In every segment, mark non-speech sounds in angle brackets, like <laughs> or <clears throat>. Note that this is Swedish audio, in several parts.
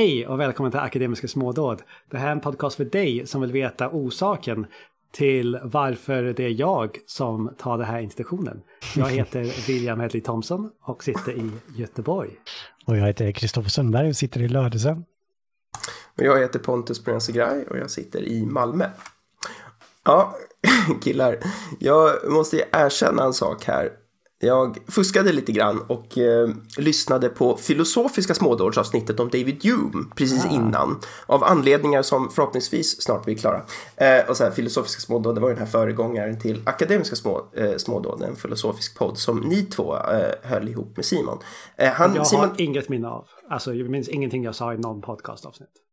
Hej och välkommen till Akademiska smådåd. Det här är en podcast för dig som vill veta orsaken till varför det är jag som tar den här institutionen. Jag heter <laughs> William Hedley Thompson och sitter i Göteborg. Och jag heter Kristoffer Sundberg och sitter i Lödöse. Och jag heter Pontus Brunsegraj och jag sitter i Malmö. Ja, <laughs> killar, jag måste erkänna en sak här. Jag fuskade lite grann och eh, lyssnade på filosofiska smådådsavsnittet om David Hume precis ah. innan. Av anledningar som förhoppningsvis snart blir klara. Eh, och så här, filosofiska smådåd, det var den här föregångaren till akademiska små, eh, smådåd, en filosofisk podd som ni två eh, höll ihop med Simon. Eh, han, jag Simon... har inget minne av. Alltså, jag minns ingenting jag sa i någon podcastavsnitt.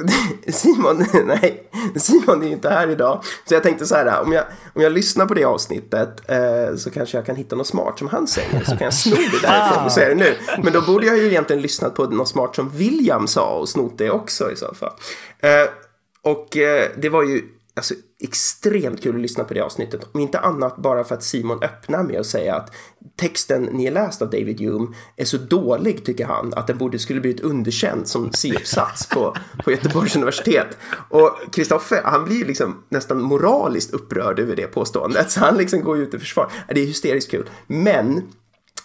<laughs> Simon, <laughs> nej, Simon är inte här idag. Så jag tänkte så här, om jag, om jag lyssnar på det avsnittet eh, så kanske jag kan hitta något smart som han säger. Så kan jag sno det <laughs> därifrån och säga det nu. Men då borde jag ju egentligen lyssnat på något smart som William sa och snott det också i så fall. Eh, och eh, det var ju alltså, extremt kul att lyssna på det avsnittet. Om inte annat bara för att Simon öppnar med att säga att texten ni har läst av David Hume är så dålig, tycker han, att den borde skulle blivit underkänd som C-uppsats på, på Göteborgs universitet. Och Kristoffer, han blir liksom nästan moraliskt upprörd över det påståendet, så han liksom går ut i försvar. Det är hysteriskt kul. Men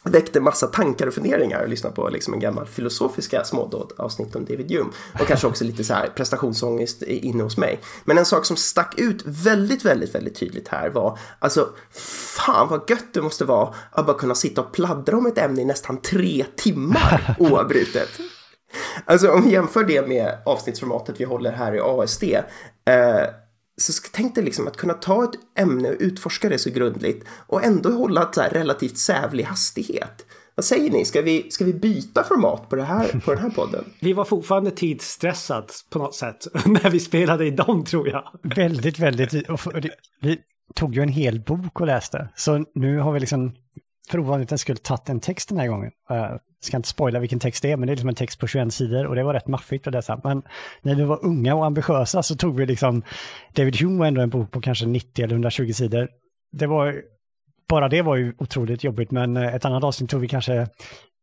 väckte massa tankar och funderingar och lyssna på liksom en gammal filosofiska smådåd avsnitt om David Hume och kanske också lite så här prestationsångest inne hos mig. Men en sak som stack ut väldigt, väldigt, väldigt tydligt här var alltså fan vad gött det måste vara att bara kunna sitta och pladdra om ett ämne i nästan tre timmar <laughs> oavbrutet. Alltså om vi jämför det med avsnittsformatet vi håller här i ASD eh, så tänk dig liksom att kunna ta ett ämne och utforska det så grundligt och ändå hålla ett så relativt sävlig hastighet. Vad säger ni? Ska vi, ska vi byta format på, det här, på den här podden? <laughs> Vi var fortfarande tidsstressad på något sätt <laughs> när vi spelade i dem tror jag. Väldigt, väldigt. Vi tog ju en hel bok och läste. Så nu har vi liksom för ovanlighetens skull tagit en text den här gången. Ska inte spoila vilken text det är, men det är liksom en text på 21 sidor och det var rätt maffigt att läsa. Men när vi var unga och ambitiösa så tog vi liksom, David Hume var ändå en bok på kanske 90 eller 120 sidor. Det var, bara det var ju otroligt jobbigt, men ett annat avsnitt tog vi kanske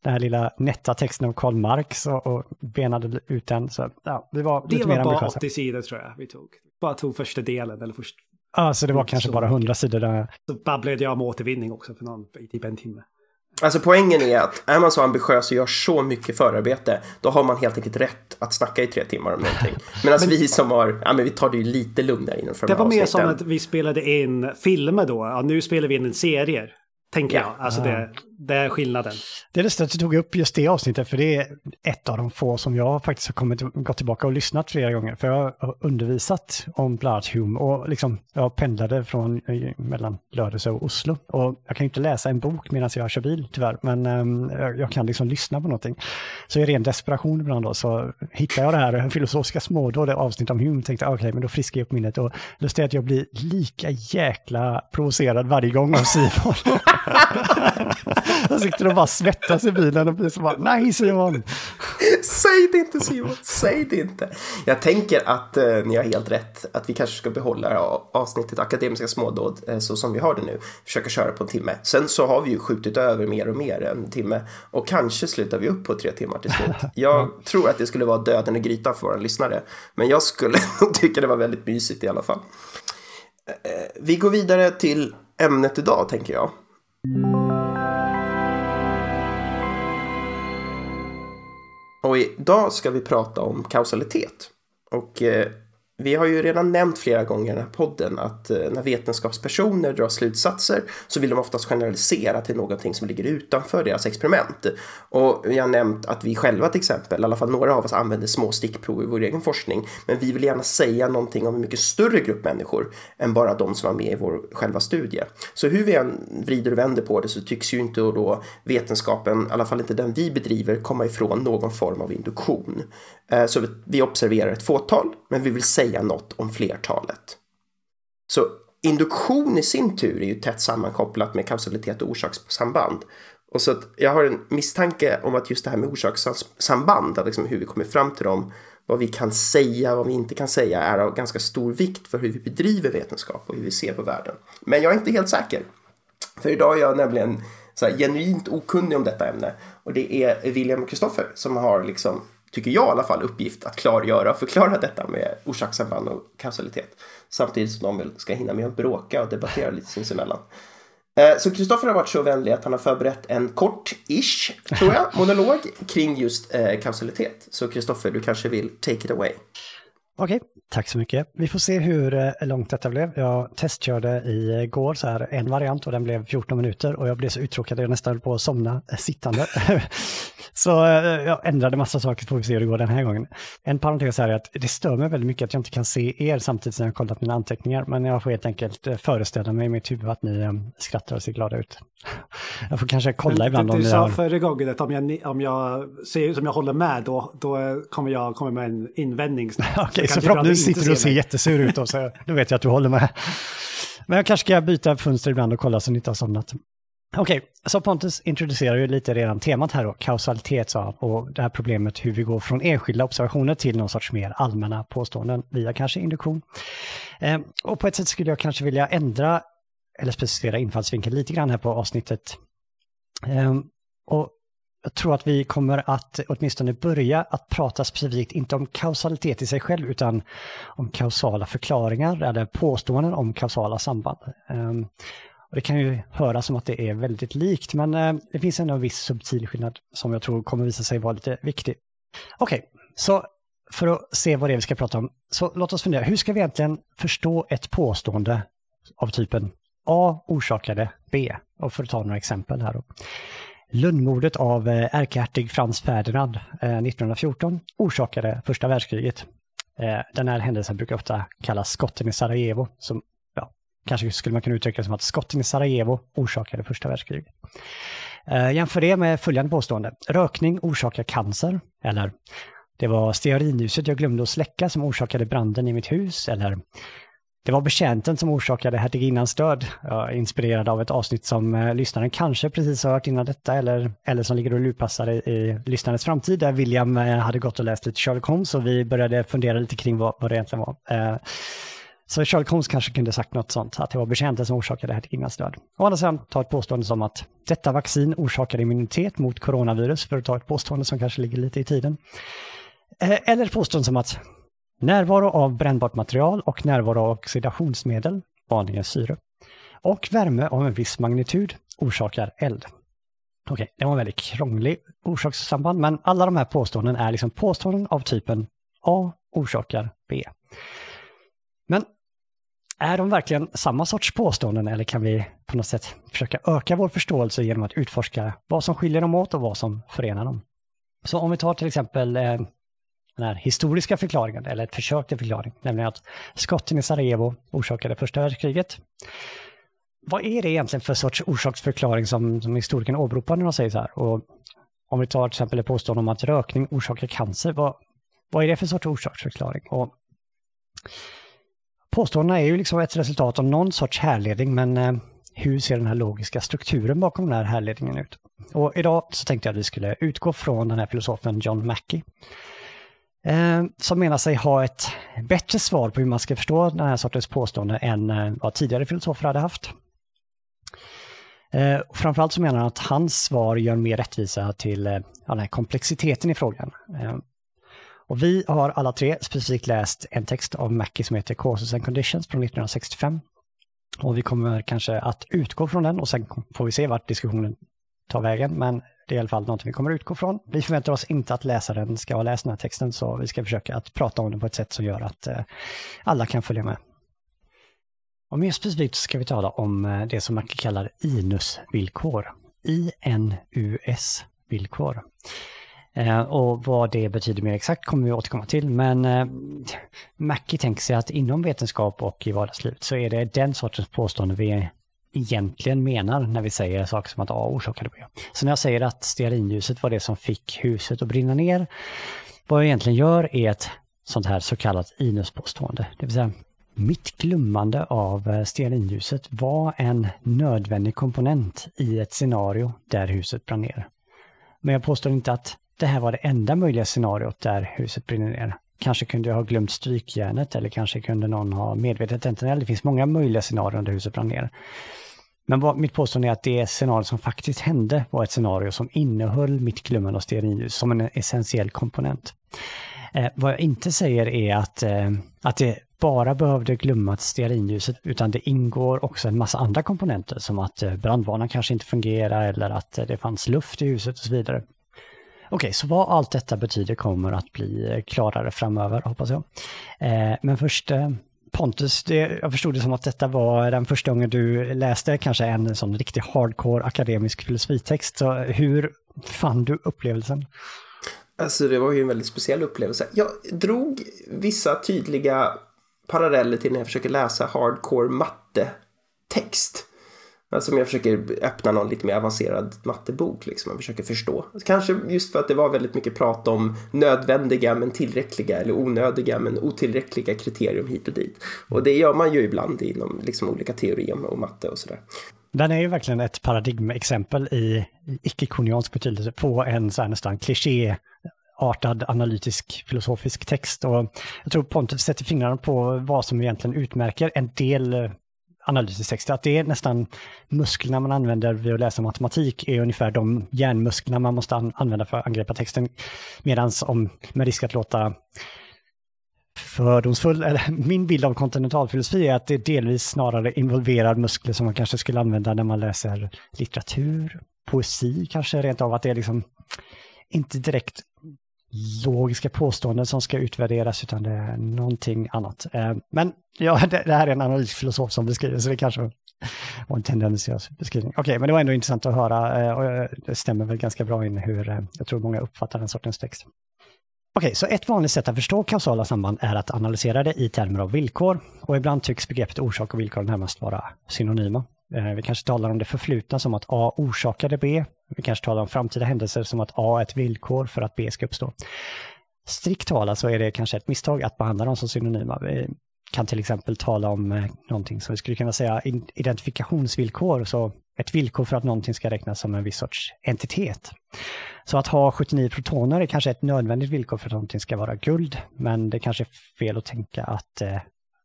den här lilla nätta texten av Karl Marx och, och benade ut den. Så ja, vi var det lite mer ambitiösa. Det var bara 80 sidor tror jag vi tog. Bara tog första delen eller först, Ja, så det var kanske bara hundra sidor där. Så babblade jag om återvinning också för någon, i typ en timme. Alltså poängen är att är man så ambitiös och gör så mycket förarbete, då har man helt enkelt rätt att snacka i tre timmar om någonting. <laughs> Medan men, vi som har, ja men vi tar det ju lite lugnare inom Det var mer som att vi spelade in filmer då, ja, nu spelar vi in en serie. Tänker ja. jag. Alltså det, det är skillnaden. Det är lustigt att du tog upp just det avsnittet, för det är ett av de få som jag faktiskt har kommit, gått tillbaka och lyssnat flera gånger. För jag har undervisat om bland annat Hume och liksom, jag pendlade från, eh, mellan Lödöse och Oslo. Och jag kan inte läsa en bok medan jag kör bil tyvärr, men um, jag kan liksom lyssna på någonting. Så i ren desperation ibland då så hittar jag det här <laughs> filosofiska smådåd, avsnitt om Hume, tänkte okej, okay, men då friskar jag upp minnet. Och lustigt är att jag blir lika jäkla provocerad varje gång av Simon. <laughs> <laughs> <laughs> Jag sitter och bara svettas i bilen och blir så bara, nej Simon! Säg det inte Simon, säg det inte. Jag tänker att eh, ni har helt rätt, att vi kanske ska behålla avsnittet Akademiska smådåd eh, så som vi har det nu. Försöka köra på en timme. Sen så har vi ju skjutit över mer och mer en timme och kanske slutar vi upp på tre timmar till slut. Jag tror att det skulle vara döden i grytan för våra lyssnare, men jag skulle <laughs> tycka det var väldigt mysigt i alla fall. Eh, vi går vidare till ämnet idag tänker jag. Och idag ska vi prata om kausalitet. Och eh, vi har ju redan nämnt flera gånger i den här podden att eh, när vetenskapspersoner drar slutsatser så vill de oftast generalisera till någonting som ligger utanför deras experiment. Och vi har nämnt att vi själva till exempel, i alla fall några av oss använder små stickprov i vår egen forskning, men vi vill gärna säga någonting om en mycket större grupp människor än bara de som var med i vår själva studie. Så hur vi än vrider och vänder på det så tycks ju inte då vetenskapen, i alla fall inte den vi bedriver, komma ifrån någon form av induktion. Eh, så vi observerar ett fåtal, men vi vill säga något om flertalet. Så induktion i sin tur är ju tätt sammankopplat med kausalitet och orsakssamband. Och så att jag har en misstanke om att just det här med orsakssamband, liksom hur vi kommer fram till dem, vad vi kan säga, vad vi inte kan säga, är av ganska stor vikt för hur vi bedriver vetenskap och hur vi ser på världen. Men jag är inte helt säker. För idag är jag nämligen så här, genuint okunnig om detta ämne. Och det är William och Kristoffer som har liksom tycker jag i alla fall, uppgift att klargöra och förklara detta med orsakssamband och kausalitet. Samtidigt som de väl ska hinna med att bråka och debattera lite sinsemellan. Eh, så Kristoffer har varit så vänlig att han har förberett en kort-ish, tror jag, monolog kring just eh, kausalitet. Så Kristoffer, du kanske vill take it away. Okej, tack så mycket. Vi får se hur eh, långt detta blev. Jag testkörde igår så här en variant och den blev 14 minuter och jag blev så uttråkad att jag nästan höll på att somna eh, sittande. <laughs> så eh, jag ändrade massa saker så får vi se hur det går den här gången. En parentes här är att det stör mig väldigt mycket att jag inte kan se er samtidigt som jag har kollat mina anteckningar. Men jag får helt enkelt föreställa mig i mitt huvud att ni skrattar och ser glada ut. <laughs> Jag får kanske kolla ibland om du ni sa har... förra gången att om jag, om jag ser ut som jag håller med då, då kommer jag komma med en invändning. <laughs> så, så nu sitter du och ser jättesur ut och så <laughs> då vet jag att du håller med. Men jag kanske ska byta fönster ibland och kolla så ni inte har somnat. Okej, okay, så Pontus introducerar ju lite redan temat här då, kausalitet sa han, och det här problemet hur vi går från enskilda observationer till någon sorts mer allmänna påståenden via kanske induktion. Eh, och på ett sätt skulle jag kanske vilja ändra eller specificera infallsvinkeln lite grann här på avsnittet. Eh, och jag tror att vi kommer att åtminstone börja att prata specifikt, inte om kausalitet i sig själv, utan om kausala förklaringar eller påståenden om kausala samband. Ehm, och det kan ju höras som att det är väldigt likt, men ehm, det finns ändå en viss subtil skillnad som jag tror kommer visa sig vara lite viktig. Okej, okay, så för att se vad det är vi ska prata om, så låt oss fundera, hur ska vi egentligen förstå ett påstående av typen A orsakade B? Och för att ta några exempel här då. Lundmordet av eh, ärkehertig Frans Ferdinand eh, 1914 orsakade första världskriget. Eh, den här händelsen brukar ofta kallas skotten i Sarajevo. Som, ja, kanske skulle man kunna uttrycka det som att skotten i Sarajevo orsakade första världskriget. Jämför det med följande påstående. Rökning orsakar cancer. Eller det var stearinljuset jag glömde att släcka som orsakade branden i mitt hus. Eller det var betjänten som orsakade hertiginnans död, inspirerad av ett avsnitt som eh, lyssnaren kanske precis har hört innan detta eller, eller som ligger och lurpassar i, i lyssnarens framtid där William eh, hade gått och läst lite Sherlock Holmes och vi började fundera lite kring vad, vad det egentligen var. Eh, så Sherlock Holmes kanske kunde sagt något sånt, att det var betjänten som orsakade hertiginnans död. Å andra sidan, ta ett påstående som att detta vaccin orsakar immunitet mot coronavirus, för att ta ett påstående som kanske ligger lite i tiden. Eller ett påstående som att Närvaro av brännbart material och närvaro av oxidationsmedel, vanligen syre, och värme av en viss magnitud orsakar eld. Okej, det var en väldigt krånglig orsakssamband, men alla de här påståenden är liksom påståenden av typen A orsakar B. Men är de verkligen samma sorts påståenden eller kan vi på något sätt försöka öka vår förståelse genom att utforska vad som skiljer dem åt och vad som förenar dem? Så om vi tar till exempel eh, den här historiska förklaringen, eller ett försök till förklaring, nämligen att skotten i Sarajevo orsakade första världskriget. Vad är det egentligen för sorts orsaksförklaring som, som historikern åberopar när de säger så här? Och om vi tar till exempel ett påstående om att rökning orsakar cancer, vad, vad är det för sorts orsaksförklaring? Och påståendena är ju liksom ett resultat av någon sorts härledning, men eh, hur ser den här logiska strukturen bakom den här härledningen ut? Och idag så tänkte jag att vi skulle utgå från den här filosofen John Mackey Eh, som menar sig ha ett bättre svar på hur man ska förstå den här sortens påstående än eh, vad tidigare filosofer hade haft. Eh, framförallt så menar han att hans svar gör mer rättvisa till den här komplexiteten i frågan. Och vi har alla tre specifikt läst en text av Mackie som heter Causes and Conditions från 1965. Och vi kommer kanske att utgå från den och sen får vi se vart diskussionen tar vägen. Men det är i alla fall något vi kommer utgå från. Vi förväntar oss inte att läsaren ska ha läst den här texten, så vi ska försöka att prata om den på ett sätt som gör att eh, alla kan följa med. Och mer specifikt ska vi tala om eh, det som man kallar INUS-villkor. INUS-villkor. Eh, och vad det betyder mer exakt kommer vi återkomma till, men eh, Mackie tänker sig att inom vetenskap och i vardagslivet så är det den sortens påstående vi egentligen menar när vi säger saker som att A orsakade B. Så när jag säger att stearinljuset var det som fick huset att brinna ner, vad jag egentligen gör är ett sånt här så kallat inuspåstående. Det vill säga, mitt glömmande av eh, stearinljuset var en nödvändig komponent i ett scenario där huset brann ner. Men jag påstår inte att det här var det enda möjliga scenariot där huset brinner ner. Kanske kunde jag ha glömt strykjärnet eller kanske kunde någon ha medvetet tänt en eld. Det finns många möjliga scenarion där huset brann ner. Men vad, mitt påstående är att det scenario som faktiskt hände var ett scenario som innehöll mitt glömmande av stearinljus som en essentiell komponent. Eh, vad jag inte säger är att, eh, att det bara behövde glömma stearinljuset utan det ingår också en massa andra komponenter som att eh, brandvarnaren kanske inte fungerar eller att eh, det fanns luft i huset och så vidare. Okej, så vad allt detta betyder kommer att bli eh, klarare framöver, hoppas jag. Eh, men först, eh, Pontus, det, jag förstod det som att detta var den första gången du läste kanske en sån riktig hardcore akademisk filosofitext. Så hur fann du upplevelsen? Alltså det var ju en väldigt speciell upplevelse. Jag drog vissa tydliga paralleller till när jag försöker läsa hardcore matte-text. Alltså om jag försöker öppna någon lite mer avancerad mattebok, liksom, och försöker förstå. Kanske just för att det var väldigt mycket prat om nödvändiga men tillräckliga eller onödiga men otillräckliga kriterium hit och dit. Och det gör man ju ibland inom liksom, olika teorier och matte och sådär. Den är ju verkligen ett paradigmexempel i icke-koniansk betydelse på en så här nästan kliché artad analytisk filosofisk text. Och jag tror Pontus sätter fingrarna på vad som egentligen utmärker en del analytisk text. Att det är nästan musklerna man använder vid att läsa matematik är ungefär de hjärnmusklerna man måste använda för att angripa texten. Medan om, med risk att låta fördomsfull, eller <laughs> min bild av kontinentalfilosofi är att det delvis snarare involverar muskler som man kanske skulle använda när man läser litteratur, poesi kanske rent av att det är liksom inte direkt logiska påståenden som ska utvärderas utan det är någonting annat. Eh, men ja, <laughs> det, här är en analysfilosof som beskriver så det kanske var en tendensiös beskrivning. Okej, okay, men det var ändå intressant att höra eh, och eh, det stämmer väl ganska bra in hur jag tror många uppfattar den sortens text. Okej, okay, så ett vanligt sätt att förstå kausala samband är att analysera det i termer av villkor och ibland tycks begreppet orsak och villkor närmast vara synonyma. Vi kanske talar om det förflutna som att A orsakade B. Vi kanske talar om framtida händelser som att A är ett villkor för att B ska uppstå. Strikt talat så är det kanske ett misstag att behandla dem som synonyma. Vi kan till exempel tala om eh, någonting som vi skulle kunna säga identifikationsvillkor, så ett villkor för att någonting ska räknas som en viss sorts entitet. Så att ha 79 protoner är kanske ett nödvändigt villkor för att någonting ska vara guld, men det kanske är fel att tänka att, eh,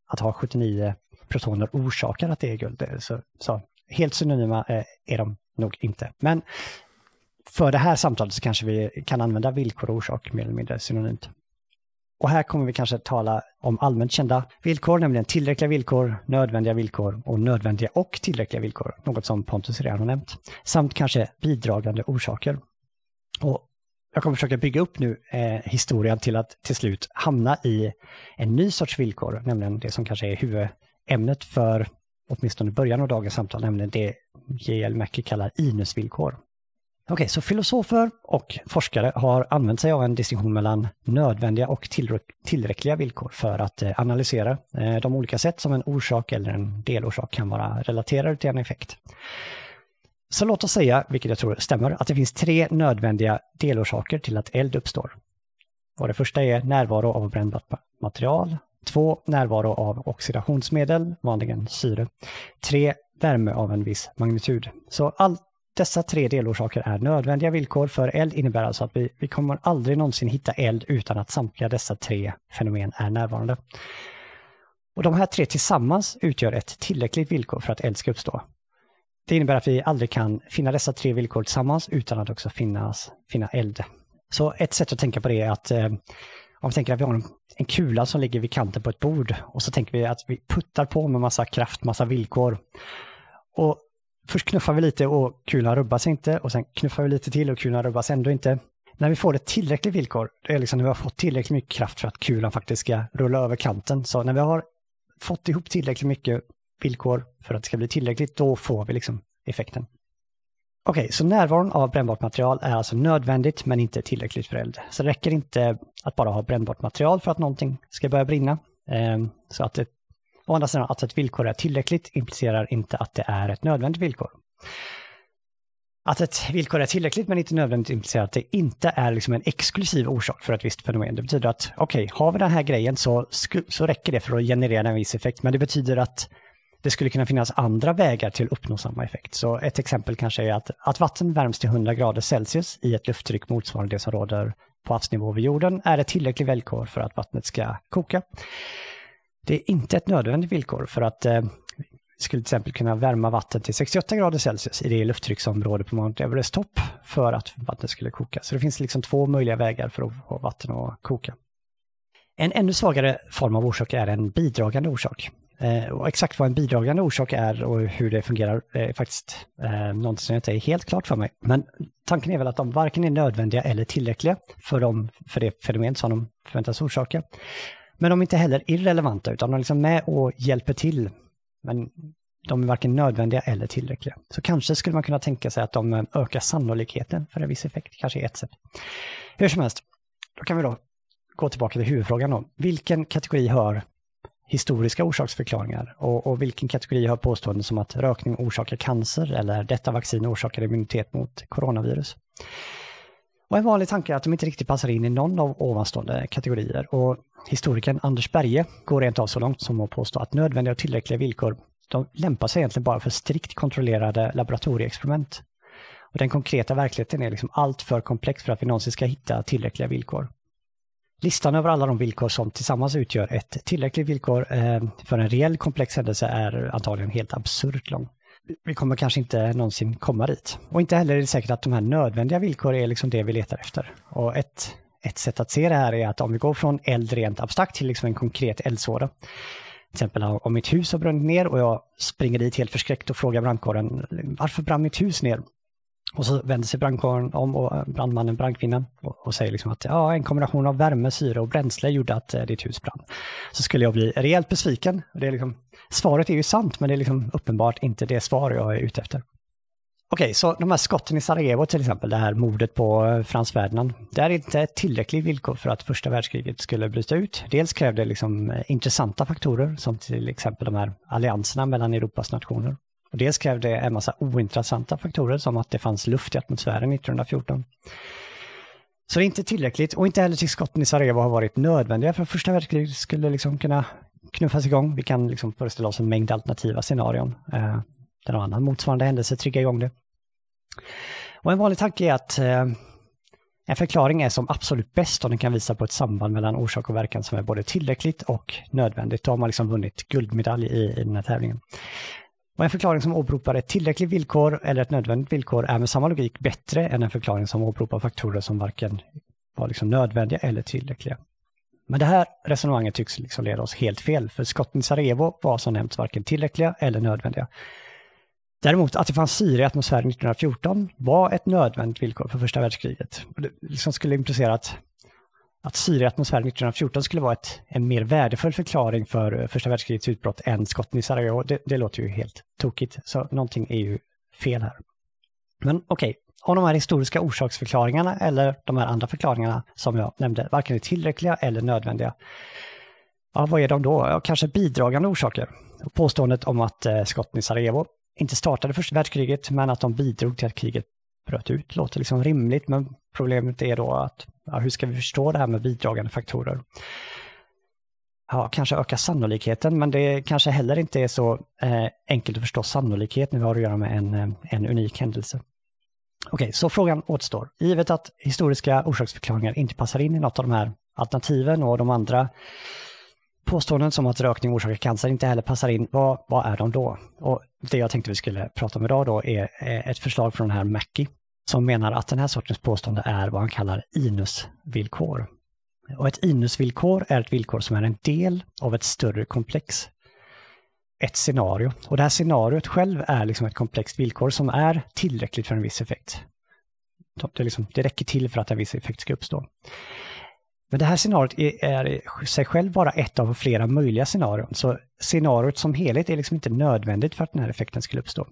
att ha 79 protoner orsakar att det är guld. Så, så helt synonyma eh, är de nog inte. Men för det här samtalet så kanske vi kan använda villkor och orsak mer eller mindre synonymt. Och här kommer vi kanske tala om allmänt kända villkor, nämligen tillräckliga villkor, nödvändiga villkor och nödvändiga och tillräckliga villkor, något som Pontus redan har nämnt. Samt kanske bidragande orsaker. Och jag kommer försöka bygga upp nu eh, historien till att till slut hamna i en ny sorts villkor, nämligen det som kanske är huvudämnet för åtminstone början av dagens samtal, nämligen det J.L. Mackie kallar inusvillkor. Okej, okay, så filosofer och forskare har använt sig av en distinktion mellan nödvändiga och tillräckliga villkor för att eh, analysera eh, de olika sätt som en orsak eller en delorsak kan vara relaterade till en effekt. Så låt oss säga, vilket jag tror stämmer, att det finns tre nödvändiga delorsaker till att eld uppstår. Och det första är närvaro av brännbart material. 2. närvaro av oxidationsmedel, vanligen syre. 3. värme av en viss magnitud. Så allt dessa tre delorsaker är nödvändiga villkor för eld innebär alltså att vi, vi kommer aldrig någonsin hitta eld utan att samtliga dessa tre fenomen är närvarande. Och de här tre tillsammans utgör ett tillräckligt villkor för att eld ska uppstå. Det innebär att vi aldrig kan finna dessa tre villkor tillsammans utan att också finnas, finna eld. Så ett sätt att tänka på det är att eh, om vi tänker att vi har en, en kula som ligger vid kanten på ett bord och så tänker vi att vi puttar på med massa kraft, massa villkor. Och först knuffar vi lite och kulan rubbas inte och sen knuffar vi lite till och kulan rubbas ändå inte. När vi får ett tillräckligt villkor, det är liksom när vi har fått tillräckligt mycket kraft för att kulan faktiskt ska rulla över kanten. Så när vi har fått ihop tillräckligt mycket villkor för att det ska bli tillräckligt, då får vi liksom effekten. Okej, okay, så närvaron av brännbart material är alltså nödvändigt men inte tillräckligt för eld. Så det räcker inte att bara ha brännbart material för att någonting ska börja brinna. Ehm, så att det, å andra sidan, att ett villkor är tillräckligt implicerar inte att det är ett nödvändigt villkor. Att ett villkor är tillräckligt men inte nödvändigt implicerar att det inte är liksom en exklusiv orsak för ett visst fenomen. Det betyder att okej, okay, har vi den här grejen så, så räcker det för att generera en viss effekt. Men det betyder att det skulle kunna finnas andra vägar till att uppnå samma effekt. Så ett exempel kanske är att, att vatten värms till 100 grader Celsius i ett lufttryck motsvarande det som råder på havsnivå vid jorden är ett tillräckligt villkor för att vattnet ska koka. Det är inte ett nödvändigt villkor för att eh, skulle till exempel kunna värma vatten till 68 grader Celsius i det lufttrycksområde på Mount Everest topp för att vattnet skulle koka. Så det finns liksom två möjliga vägar för att få vatten att koka. En ännu svagare form av orsak är en bidragande orsak. Eh, och exakt vad en bidragande orsak är och hur det fungerar är faktiskt eh, något som inte är helt klart för mig. Men tanken är väl att de varken är nödvändiga eller tillräckliga för, dem, för det fenomen som de förväntas orsaka. Men de är inte heller irrelevanta utan de är liksom med och hjälper till. Men de är varken nödvändiga eller tillräckliga. Så kanske skulle man kunna tänka sig att de eh, ökar sannolikheten för en viss effekt, kanske är ett sätt. Hur som helst, då kan vi då gå tillbaka till huvudfrågan då. Vilken kategori hör historiska orsaksförklaringar och, och, vilken kategori har påståenden som att rökning orsakar cancer eller detta vaccin orsakar immunitet mot coronavirus. Och en vanlig tanke är att de inte riktigt passar in i någon av ovanstående kategorier och historikern Anders Berge går rent av så långt som att påstå att nödvändiga och tillräckliga villkor de lämpar sig egentligen bara för strikt kontrollerade laboratorieexperiment. Och den konkreta verkligheten är liksom allt för komplex för att vi någonsin ska hitta tillräckliga villkor. Listan över alla de villkor som tillsammans utgör ett tillräckligt villkor eh, för en reell komplex händelse är antagligen helt absurt lång. Vi kommer kanske inte någonsin komma dit. Och inte heller är det säkert att de här nödvändiga villkor är liksom det vi letar efter. Och ett, ett sätt att se det här är att om vi går från eld rent abstrakt till liksom en konkret eldsvåda. Till exempel om mitt hus har brunnit ner och jag springer dit helt förskräckt och frågar brandkåren varför brann mitt hus ner? Och så vänder sig brandkåren om och eh, brandmannen, brandkvinnan och, och, säger liksom att ja, en kombination av värme, syre och bränsle gjorde att eh, ditt hus brann. Så skulle jag bli rejält besviken. Det är liksom, svaret är ju sant, men det är liksom uppenbart inte det svar jag är ute efter. Okej, så de här skotten i Sarajevo till exempel, det här mordet på eh, Frans Ferdinand. Det är inte ett tillräckligt villkor för att första världskriget skulle bryta ut. Dels krävde det liksom eh, intressanta faktorer, som till exempel de här allianserna mellan Europas nationer. Och dels krävde en massa ointressanta faktorer som att det fanns luft i atmosfären 1914. Så det är inte tillräckligt och inte heller till skotten i Sarajevo har varit nödvändiga för att första världskriget skulle liksom kunna knuffas igång. Vi kan liksom föreställa oss en mängd alternativa scenarion eh, där någon annan motsvarande händelse triggar igång det. Och en vanlig tanke är att eh, en förklaring är som absolut bäst om den kan visa på ett samband mellan orsak och verkan som är både tillräckligt och nödvändigt. Då har man liksom vunnit guldmedalj i, i den här tävlingen. Och en förklaring som åberopar ett tillräckligt villkor eller ett nödvändigt villkor är med samma logik bättre än en förklaring som åberopar faktorer som varken var liksom nödvändiga eller tillräckliga. Men det här resonemanget tycks liksom leda oss helt fel, för skotten i Sarajevo var som nämnts varken tillräckliga eller nödvändiga. Däremot att det fanns syre i atmosfären 1914 var ett nödvändigt villkor för första världskriget. Det liksom skulle implicera att att syre i atmosfären 1914 skulle vara ett, en mer värdefull förklaring för eh, första världskrigets utbrott än skotten i Sarajevo, det, det låter ju helt tokigt. Så någonting är ju fel här. Men okej, okay, om de här historiska orsaksförklaringarna eller de här andra förklaringarna som jag nämnde varken är tillräckliga eller nödvändiga. Ja, vad är de då? Ja, kanske bidragande orsaker. Påståendet om att eh, skotten i Sarajevo inte startade första världskriget men att de bidrog till att kriget bröt ut låter liksom rimligt men problemet är då att ja, hur ska vi förstå det här med bidragande faktorer? Ja, kanske öka sannolikheten, men det kanske heller inte är så eh, enkelt att förstå sannolikhet när vi har att göra med en, eh, en unik händelse. Okej, så frågan återstår. Givet att historiska orsaksförklaringar inte passar in i något av de här alternativen och de andra påståenden som att rökning orsakar cancer inte heller passar in, vad, vad är de då? Och det jag tänkte vi skulle prata om idag då är eh, ett förslag från den här Mackie som menar att den här sortens påstående är vad han kallar inusvillkor. Och ett inusvillkor är ett villkor som är en del av ett större komplex. Ett scenario. Och det här scenariot själv är liksom ett komplext villkor som är tillräckligt för en viss effekt. Det, liksom, det räcker till för att en viss effekt ska uppstå. Men det här scenariot är, är i sig själv bara ett av flera möjliga scenarion. Så scenariot som helhet är liksom inte nödvändigt för att den här effekten skulle uppstå.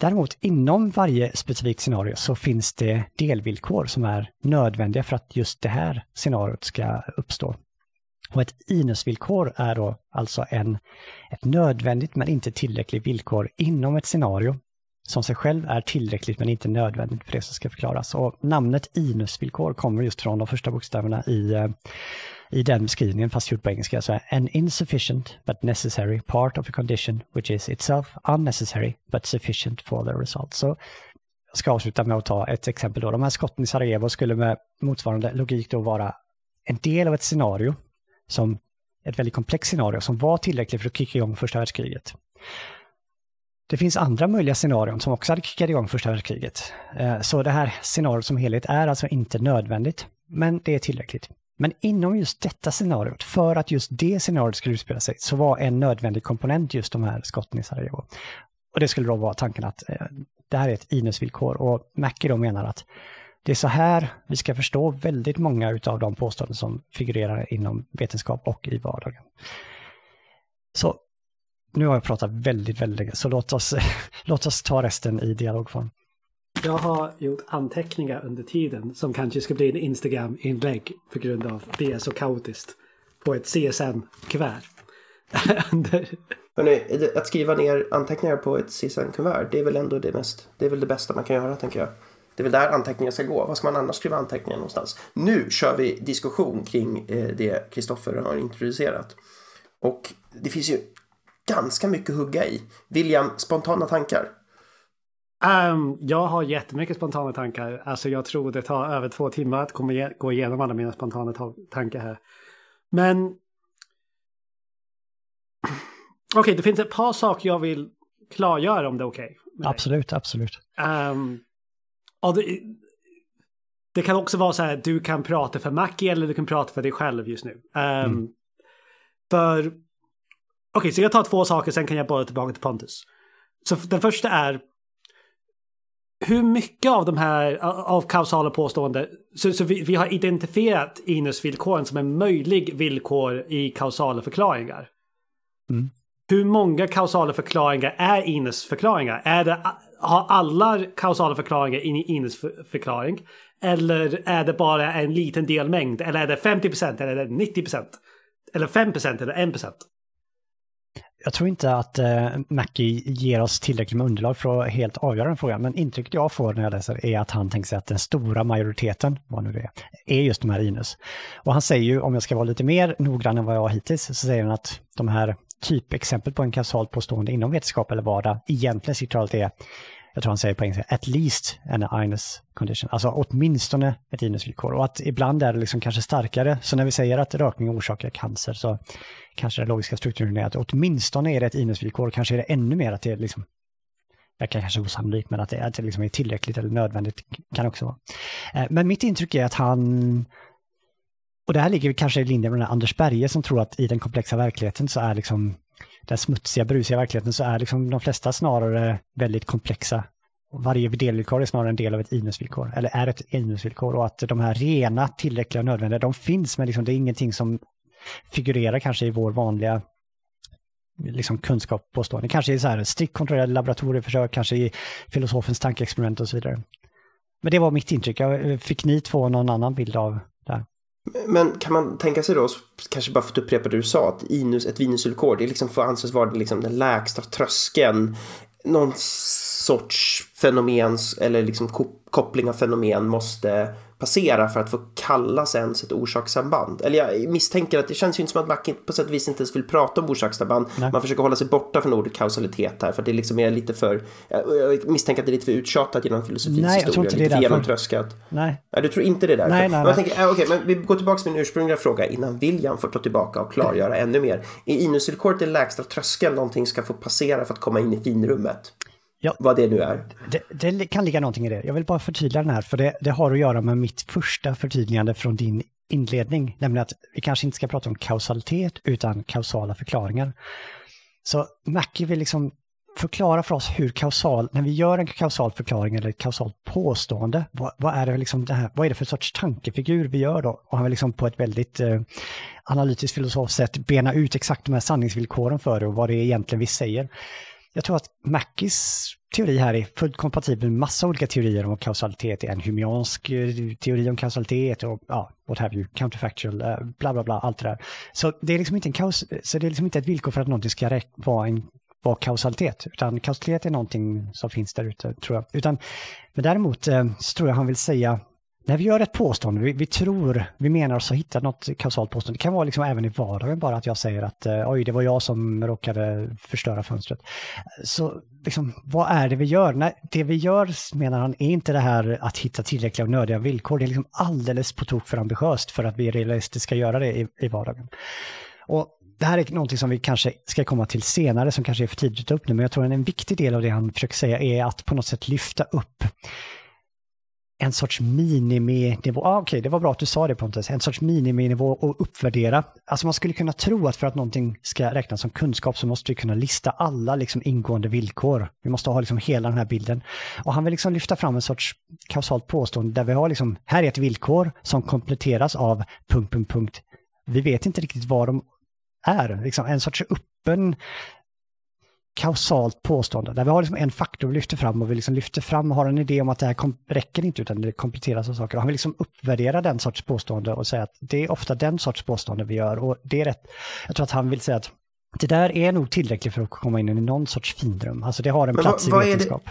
Däremot inom varje specifikt scenario så finns det delvillkor som är nödvändiga för att just det här scenariot ska uppstå. Och ett inusvillkor är då alltså en, ett nödvändigt men inte tillräckligt villkor inom ett scenario som sig själv är tillräckligt men inte nödvändigt för det som ska förklaras. Och namnet inusvillkor kommer just från de första bokstäverna i eh, i den beskrivningen, fast gjort på engelska, så är an insufficient but necessary part of a condition which is itself unnecessary but sufficient for the result. Så jag ska avsluta med att ta ett exempel då. De här skotten i Sarajevo skulle med motsvarande logik då vara en del av ett scenario som ett väldigt komplext scenario som var tillräckligt för att kicka igång första världskriget. Det finns andra möjliga scenarion som också hade kickat igång första världskriget. Eh, så det här scenariot som helhet är alltså inte nödvändigt, men det är tillräckligt. Men inom just detta scenariot, för att just det scenariot skulle utspela sig, så var en nödvändig komponent just de här skotten i Sarajevo. Och det skulle då vara tanken att eh, det här är ett INUS-villkor och Mackie då menar att det är så här vi ska förstå väldigt många av de påståenden som figurerar inom vetenskap och i vardagen. Så nu har jag pratat väldigt, väldigt länge, så låt oss, <laughs> låt oss ta resten i dialogform. Jag har gjort anteckningar under tiden som kanske ska bli en Instagram-inlägg på grund av det är så kaotiskt. På ett CSN-kuvert. <laughs> Hörrni, att skriva ner anteckningar på ett CSN-kuvert, det är väl ändå det mest, det är väl det bästa man kan göra tänker jag. Det är väl där anteckningar ska gå. Vad ska man annars skriva anteckningar någonstans? Nu kör vi diskussion kring eh, det Kristoffer har introducerat. Och det finns ju ganska mycket att hugga i. William, spontana tankar? Um, jag har jättemycket spontana tankar. Alltså jag tror det tar över två timmar att komma gå igenom alla mina spontana tankar här. Men... Okej, okay, det finns ett par saker jag vill klargöra om det är okej. Okay absolut, absolut. Um, det, det, kan också vara så här, du kan prata för Mackie eller du kan prata för dig själv just nu. Um, mm. För... Okej, okay, så jag tar två saker, sen kan jag bolla tillbaka till Pontus. Så den första är hur mycket av de här av kausala påståenden, så, så vi, vi, har identifierat inusvillkoren som en möjlig villkor i kausala förklaringar. Mm. Hur många kausala förklaringar är inusförklaringar? Är det, har alla kausala förklaringar in i inusförklaring? Eller är det bara en liten delmängd? Eller är det 50% eller är det 90%? Eller 5% eller 1%? Jag tror inte att eh, Mackie ger oss tillräckligt med underlag för att helt avgöra den frågan, men intrycket jag får när jag läser är att han tänker sig att den stora majoriteten, vad nu det är, är just de här Inus. Och han säger ju, om jag ska vara lite mer noggrann än vad jag har hittills, så säger han att de här typexempel på en kausalt påstående inom vetenskap eller vardag egentligen citat är jag tror han säger på engelska, at least an Inus condition, alltså åtminstone ett Ines-villkor. Och att ibland är det liksom kanske starkare, så när vi säger att rökning orsakar cancer så kanske den logiska strukturen är att åtminstone är det ett Ines-villkor. kanske är det ännu mer att det är liksom, verkar kan kanske osannolikt, men att det, att det liksom är tillräckligt eller nödvändigt kan också vara. Eh, men mitt intryck är att han, och det här ligger kanske i linje med den Anders Berge som tror att i den komplexa verkligheten så är liksom den smutsiga, brusiga verkligheten så är liksom de flesta snarare väldigt komplexa. Varje delvillkor är snarare en del av ett inusvillkor, eller är ett inusvillkor och att de här rena, tillräckliga och nödvändiga, de finns men liksom det är ingenting som figurerar kanske i vår vanliga liksom kunskap påstående. Kanske i så här strikt kontrollerade laboratorieförsök, kanske i filosofens tankeexperiment och så vidare. Men det var mitt intryck. Jag eh, fick ni två någon annan bild av det här? Men kan man tänka sig då, kanske bara för att upprepa det du sa, att inus, ett vinusvillkor, det liksom får anses vara liksom den lägsta tröskeln. Någon sorts fenomen eller liksom koppling av fenomen måste passera för att få kallas ens ett orsakssamband. Eller jag misstänker att det känns ju inte som att Mac på sätt och vis inte ens vill prata om orsakssamband. Nej. Man försöker hålla sig borta från ordet kausalitet här för det liksom är lite för, jag misstänker att det är lite för uttjatat genom filosofins nej, historia. Jag tror inte det är genomtröskat. Nej. nej. Du tror inte det är därför? Nej, nej, nej. Tänker, äh, okay, men vi går tillbaka till min ursprungliga fråga innan William får ta tillbaka och klargöra ännu mer. Är inusvillkoret den lägsta tröskeln någonting ska få passera för att komma in i finrummet? Ja, vad det nu är. Det, det, kan ligga någonting i det. Jag vill bara förtydliga den här, för det, det har att göra med mitt första förtydligande från din inledning, nämligen att vi kanske inte ska prata om kausalitet utan kausala förklaringar. Så Mackie vill liksom förklara för oss hur kausal, när vi gör en kausal förklaring eller ett kausalt påstående, vad, vad, är det liksom det här, vad är det för sorts tankefigur vi gör då? Och han vill liksom på ett väldigt eh, analytiskt filosofiskt sätt bena ut exakt de här sanningsvillkoren för det och vad det är egentligen vi säger. Jag tror att Mackies teori här är fullt kompatibel med massa olika teorier om kausalitet. En humiansk eh, teori om kausalitet och ja, what have you, counterfactual, eh, bla bla bla, allt det där. Så det är liksom inte, en kaus så det är liksom inte ett villkor för att någonting ska vara en vara kausalitet, utan kausalitet är någonting som finns där ute, tror jag. Utan, men däremot eh, så tror jag han vill säga när vi gör ett påstående, vi, vi, tror, vi menar oss ha hittat något kausalt påstående. Det kan vara liksom även i vardagen bara att jag säger att eh, oj, det var jag som råkade förstöra fönstret. Så liksom, vad är det vi gör? Nej, det vi gör, menar han, är inte det här att hitta tillräckliga och nödiga villkor. Det är liksom alldeles på tok för ambitiöst för att vi realistiskt ska göra det i, i vardagen. Och det här är någonting som vi kanske ska komma till senare, som kanske är för tidigt att ta upp nu, men jag tror att en viktig del av det han försöker säga är att på något sätt lyfta upp en sorts miniminivå. Ah, Okej, okay, det var bra att du sa det Pontus. En sorts miniminivå och uppvärdera. Alltså man skulle kunna tro att för att någonting ska räknas som kunskap så måste vi kunna lista alla liksom ingående villkor. Vi måste ha liksom hela den här bilden. Och han vill liksom lyfta fram en sorts kausalt påstående där vi har liksom, här är ett villkor som kompletteras av punkt, punkt, punkt. Vi vet inte riktigt vad de är. Liksom en sorts öppen kausalt påstående. Där vi har liksom en faktor vi lyfter fram och vi liksom lyfter fram och har en idé om att det här räcker inte utan det kompletteras av saker. Och han vill liksom uppvärdera den sorts påstående och säga att det är ofta den sorts påstående vi gör. Och det är rätt. Jag tror att han vill säga att det där är nog tillräckligt för att komma in i någon sorts finrum. Alltså det har en plats vad, i vetenskap.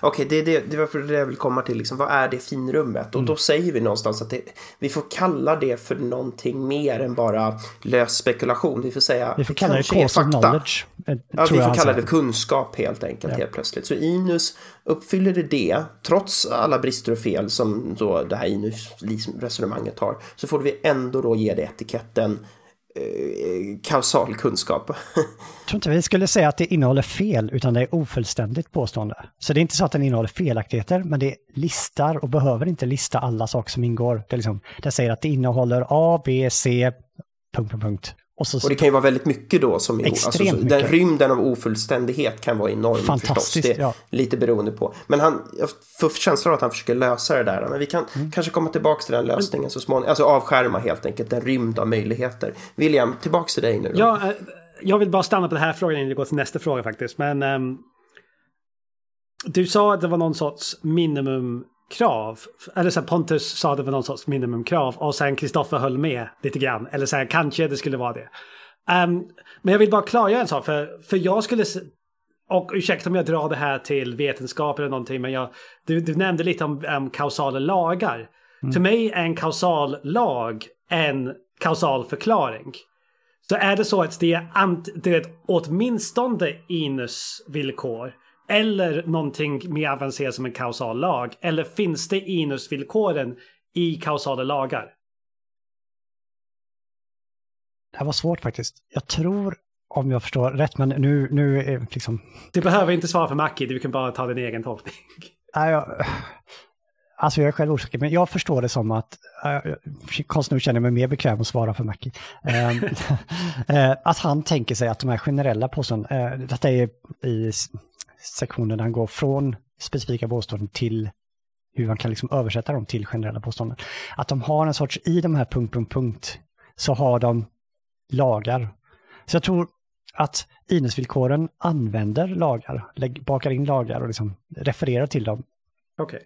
Okej, okay, det, det, det var det jag vill komma till. Liksom, vad är det finrummet? Och mm. då säger vi någonstans att det, vi får kalla det för någonting mer än bara lös spekulation. Vi får säga vi får kalla det cause of knowledge. Ja, vi får kalla det kunskap helt enkelt, ja. helt plötsligt. Så Inus, uppfyller det det, trots alla brister och fel som då det här Inus-resonemanget har, så får vi ändå då ge det etiketten eh, Eh, kausal kunskap. Jag <laughs> tror inte vi skulle säga att det innehåller fel, utan det är ofullständigt påstående. Så det är inte så att den innehåller felaktigheter, men det listar och behöver inte lista alla saker som ingår. Det, liksom, det säger att det innehåller A, B, C, punkt, punkt, punkt. Och, så, och, det kan ju vara väldigt mycket då som är, alltså, mycket. Den rymden av ofullständighet kan vara enorm Fantastiskt, förstås. Det är ja. lite beroende på. Men han, jag får känslan av att han försöker lösa det där. Men vi kan mm. kanske komma tillbaka till den lösningen så småningom. Alltså avskärma helt enkelt en rymd av möjligheter. William, tillbaka till dig nu då. Ja, eh, jag vill bara stanna på den här frågan innan vi går till nästa fråga faktiskt. Men um, du sa att det var någon sorts minimum krav. Eller så här, Pontus sa det var någon sorts minimumkrav och sen Kristoffer höll med lite grann. Eller så här, kanske det skulle vara det. Um, men jag vill bara klargöra en sak. För, för jag skulle... Och ursäkta om jag drar det här till vetenskap eller någonting. Men jag, du, du nämnde lite om um, kausala lagar. Mm. För mig är en kausal lag en kausal förklaring. Så är det så att det är, ant, det är ett åtminstone inus-villkor eller någonting mer avancerat som en kausal lag? Eller finns det inusvillkoren i kausala lagar? Det här var svårt faktiskt. Jag tror, om jag förstår rätt, men nu, nu liksom... Du behöver inte svara för Mackie, du kan bara ta din egen tolkning. Nej, jag, alltså jag är själv osäker, men jag förstår det som att, äh, konstigt nog känner jag mig mer bekväm att svara för Mackie. äh, <laughs> att han tänker sig att de här generella påståendena, äh, detta är i sektionen där han går från specifika påståenden till hur man kan liksom översätta dem till generella påståenden. Att de har en sorts, i de här punkt, punkt, punkt, så har de lagar. Så jag tror att INES-villkoren använder lagar, bakar in lagar och liksom refererar till dem. Okej.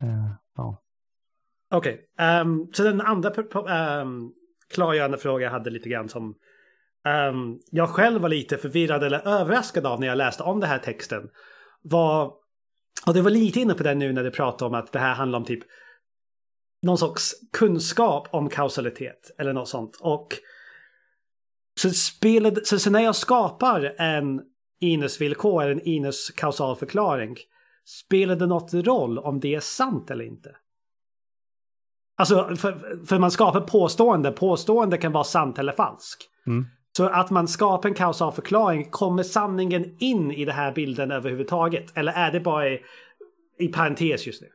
Okay. Uh, eh, ja. Okej, okay. um, ehm, så den andra um, klargörande fråga jag hade lite grann som um, jag själv var lite förvirrad eller överraskad av när jag läste om den här texten var, och det var lite inne på det nu när du pratade om att det här handlar om typ någon sorts kunskap om kausalitet eller något sånt. Och så, spelade, så, så när jag skapar en Inus-villkor, en Inus-kausal förklaring, spelar det något roll om det är sant eller inte? Alltså, för, för man skapar påstående, påstående kan vara sant eller falsk. Mm. Så att man skapar en kausal förklaring, kommer sanningen in i den här bilden överhuvudtaget? Eller är det bara i, i parentes just nu?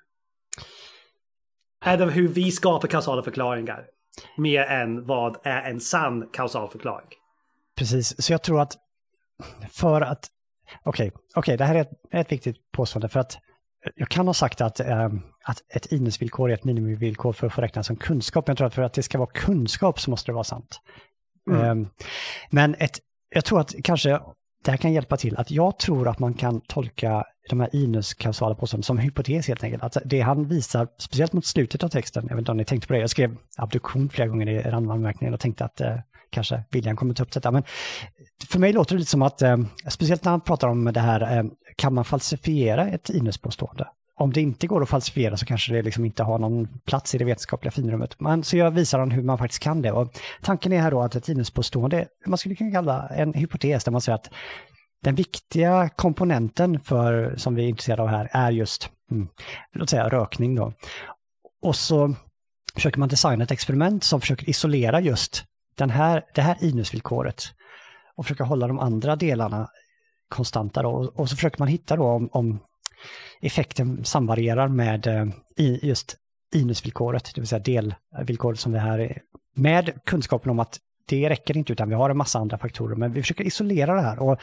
Är det hur vi skapar kausala förklaringar? Mer än vad är en sann kausal förklaring? Precis, så jag tror att för att... Okej, okay, okay, det här är ett, ett viktigt påstående för att jag kan ha sagt att, äh, att ett INES-villkor är ett minimivillkor för att få räknas som kunskap. Jag tror att för att det ska vara kunskap så måste det vara sant. Mm. Ehm, men ett, jag tror att kanske det här kan hjälpa till. Att jag tror att man kan tolka de här Inus-kausala påståendena som hypotes helt enkelt. Att det han visar, speciellt mot slutet av texten, jag vet inte om ni tänkte på det, jag skrev abduktion flera gånger i randanmärkningen och tänkte att eh, kanske William kommer ta upp detta. Men för mig låter det lite som att, eh, speciellt när han pratar om det här, eh, kan man falsifiera ett Inus-påstående? Om det inte går att falsifiera så kanske det liksom inte har någon plats i det vetenskapliga finrummet. Men, så jag visar honom hur man faktiskt kan det. Och tanken är här då att ett tidningspåstående, man skulle kunna kalla en hypotes där man säger att den viktiga komponenten för, som vi är intresserade av här är just, mm, låt säga rökning då. Och så försöker man designa ett experiment som försöker isolera just den här, det här inusvillkoret och försöka hålla de andra delarna konstanta då. Och, och så försöker man hitta då om, om effekten samvarierar med eh, i, just inusvillkoret, det vill säga delvillkoret som det här är. Med kunskapen om att det räcker inte utan vi har en massa andra faktorer men vi försöker isolera det här och,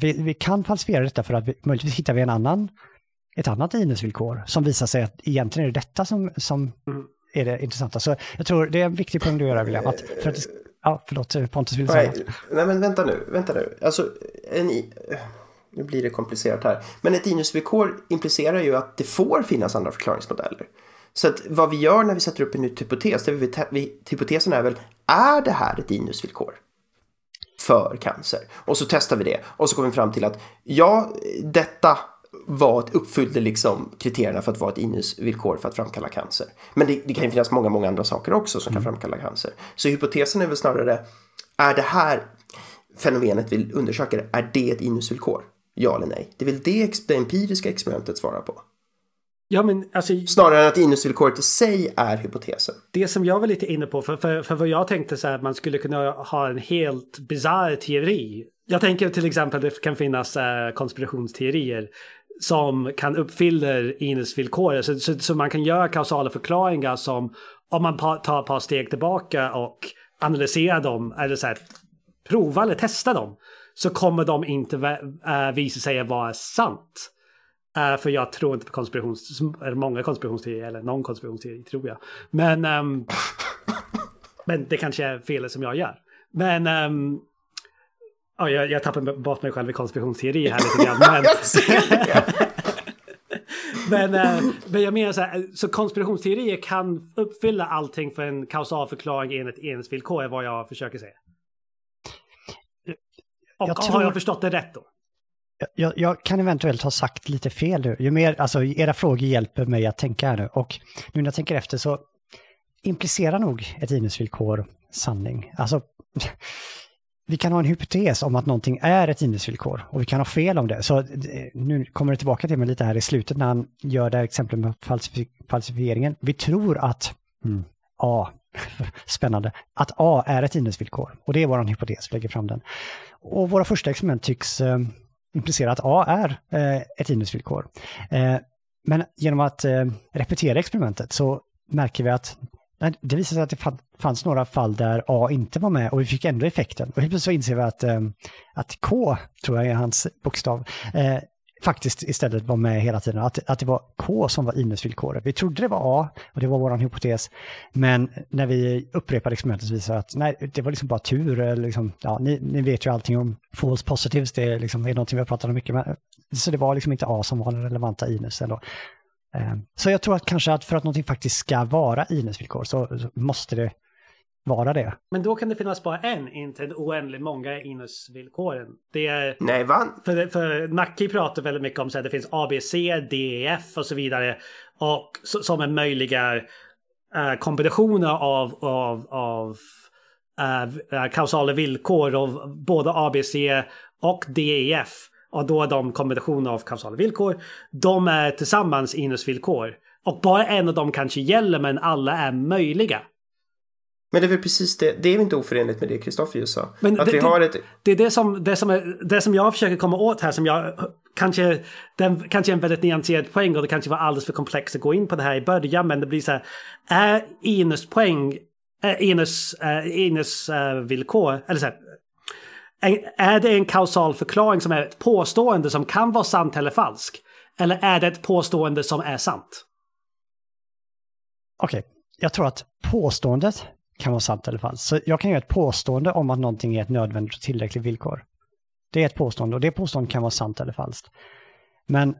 vi, vi kan falsifiera detta för att vi, möjligtvis hittar vi en annan, ett annat inusvillkor som visar sig att egentligen är det detta som, som mm. är det intressanta. Så jag tror det är en viktig poäng du gör William, att för att Ja, förlåt, Pontus vill säga nej, nej, men vänta nu, vänta nu. Alltså, en, nu blir det komplicerat här. Men ett inusvillkor implicerar ju att det får finnas andra förklaringsmodeller. Så att vad vi gör när vi sätter upp en ny hypotes, det vi, vi, hypotesen är väl, är det här ett inusvillkor? För cancer. Och så testar vi det. Och så kommer vi fram till att ja, detta var ett, uppfyllde liksom kriterierna för att vara ett inusvillkor för att framkalla cancer. Men det, det kan ju finnas många, många andra saker också som mm. kan framkalla cancer. Så hypotesen är väl snarare, är det här fenomenet vi undersöker, är det ett inusvillkor? Ja eller nej? Det är väl det det empiriska experimentet svarar på. Ja, men alltså, Snarare än att inusvillkoret i sig är hypotesen. Det som jag var lite inne på, för, för, för vad jag tänkte så här, att man skulle kunna ha en helt bizarr teori. Jag tänker till exempel att det kan finnas äh, konspirationsteorier som kan uppfylla inusvillkoret. Så, så, så, man kan göra kausala förklaringar som om man tar ett par steg tillbaka och analyserar dem eller så här, prova eller testa dem så kommer de inte äh, visa sig vara sant. Uh, för jag tror inte på konspirations... Många konspirationsteorier, eller någon konspirationsteori tror jag. Men... Um, <laughs> men det kanske är felet som jag gör. Men... Um, oh, jag, jag tappar bort mig själv i konspirationsteori här lite grann. Men, <laughs> <laughs> men, uh, men jag menar så här, så konspirationsteorier kan uppfylla allting för en kausal förklaring enligt enhetsvillkor är vad jag försöker säga. Och jag tror... har jag förstått det rätt då? Jag, jag, kan eventuellt ha sagt lite fel nu. Ju mer, alltså era frågor hjälper mig att tänka här nu. Och nu när jag tänker efter så implicerar nog ett inusvillkor sanning. Alltså, <laughs> vi kan ha en hypotes om att någonting är ett inusvillkor och vi kan ha fel om det. Så eh, nu kommer det tillbaka till mig lite här i slutet när han gör det här exemplet med falsifieringen. Vi tror att mm, A, <laughs> spännande, att A är ett inusvillkor. Och det är vår hypotes, vi lägger fram den. Och våra första experiment tycks eh, implicera att A är eh, ett inusvillkor. Eh, men genom att eh, repetera experimentet så märker vi att nej, det visar sig att det fanns några fall där A inte var med och vi fick ändå effekten. Och helt plötsligt så inser vi att, eh, att K, tror jag är hans bokstav, eh, faktiskt istället var med hela tiden. Att, att det var K som var innesvillkoret. Vi trodde det var A och det var vår hypotes. Men när vi upprepade experimentet så visade det att nej, det var liksom bara tur. Eh, liksom, ja, ni, ni vet ju allting om false positives, det är, liksom, är någonting vi har pratat om mycket. Men, så det var liksom inte A som var den relevanta ines. Eh, så jag tror att kanske att för att någonting faktiskt ska vara innesvillkor så, så måste det vara det. Men då kan det finnas bara en, inte en oändligt många inusvillkoren. Det är... Nej, va? För, för Mackie pratar väldigt mycket om att det finns ABC, DEF och så vidare. Och som är möjliga uh, kombinationer av, av, av uh, kausala villkor av både ABC och DEF. Och då är de kombinationer av kausala villkor. De är tillsammans inusvillkor. Och bara en av dem kanske gäller men alla är möjliga. Men det är väl precis det, det är inte oförenligt med det Kristoffer just sa? Men att det, vi har ett... det är det som, det, som är, det som jag försöker komma åt här som jag kanske, den kanske är en väldigt nyanserad poäng och det kanske var alldeles för komplext att gå in på det här i början men det blir så här, är Inus-poäng, äh, Inus, äh, Inus äh, villkor, eller så här, är det en kausal förklaring som är ett påstående som kan vara sant eller falsk? Eller är det ett påstående som är sant? Okej, okay. jag tror att påståendet kan vara sant eller falskt. Så jag kan göra ett påstående om att någonting är ett nödvändigt och tillräckligt villkor. Det är ett påstående och det påståendet kan vara sant eller falskt. Men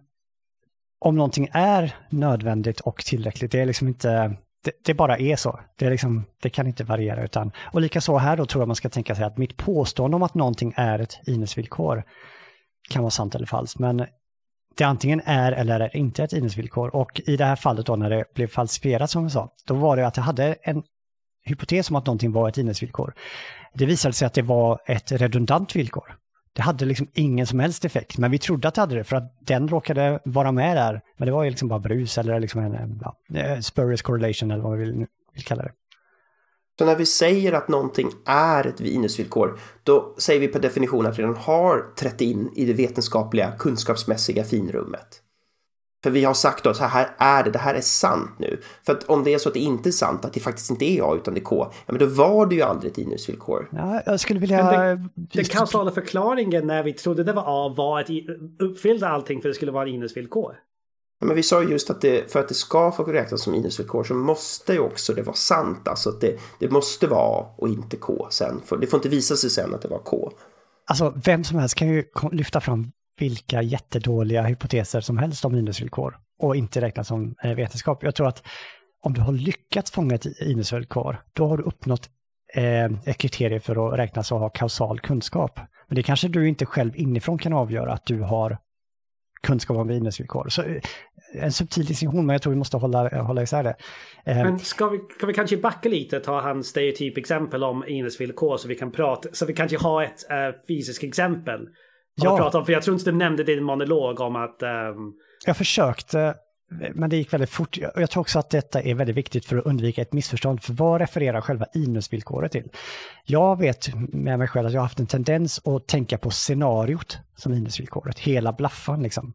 om någonting är nödvändigt och tillräckligt, det är liksom inte, det, det bara är så. Det, är liksom, det kan inte variera utan, och likaså här då tror jag man ska tänka sig att mitt påstående om att någonting är ett innesvillkor kan vara sant eller falskt. Men det antingen är eller är inte ett innesvillkor. Och i det här fallet då när det blev falsifierat som vi sa, då var det att jag hade en hypotes om att någonting var ett innesvillkor. Det visade sig att det var ett redundant villkor. Det hade liksom ingen som helst effekt, men vi trodde att det hade det för att den råkade vara med där. Men det var ju liksom bara brus eller liksom en ja, eh, spurious correlation eller vad vi vill, vill kalla det. Så när vi säger att någonting är ett minusvillkor, då säger vi per definition att vi redan har trätt in i det vetenskapliga, kunskapsmässiga finrummet. För vi har sagt då, så här är det, det här är sant nu. För att om det är så att det inte är sant, att det faktiskt inte är A utan det är K, ja men då var det ju aldrig ett minusvillkor. Ja, jag skulle vilja... Den, den kausala förklaringen när vi trodde det var A var att uppfyllde allting för att det skulle vara minusvillkor. Ja, men vi sa just att det, för att det ska få räknas som minusvillkor så måste ju också det vara sant. Alltså att det, det måste vara A och inte K sen. För det får inte visa sig sen att det var K. Alltså vem som helst kan ju lyfta fram vilka jättedåliga hypoteser som helst om minusvillkor och inte räknas som eh, vetenskap. Jag tror att om du har lyckats fånga ett minusvillkor, då har du uppnått eh, ett kriterium för att räknas och ha kausal kunskap. Men det kanske du inte själv inifrån kan avgöra att du har kunskap om minusvillkor. Så eh, en subtil distinktion, men jag tror vi måste hålla, hålla isär det. Men ska vi, ska vi kanske backa lite och ta hans stereotypexempel om minusvillkor så vi kan prata, så vi kanske har ett uh, fysiskt exempel Ja. Prata om, för jag tror inte du nämnde din monolog om att... Um... Jag försökte, men det gick väldigt fort. Jag tror också att detta är väldigt viktigt för att undvika ett missförstånd. För vad refererar själva inusvillkoret till? Jag vet med mig själv att jag har haft en tendens att tänka på scenariot som inusvillkoret, hela blaffan liksom.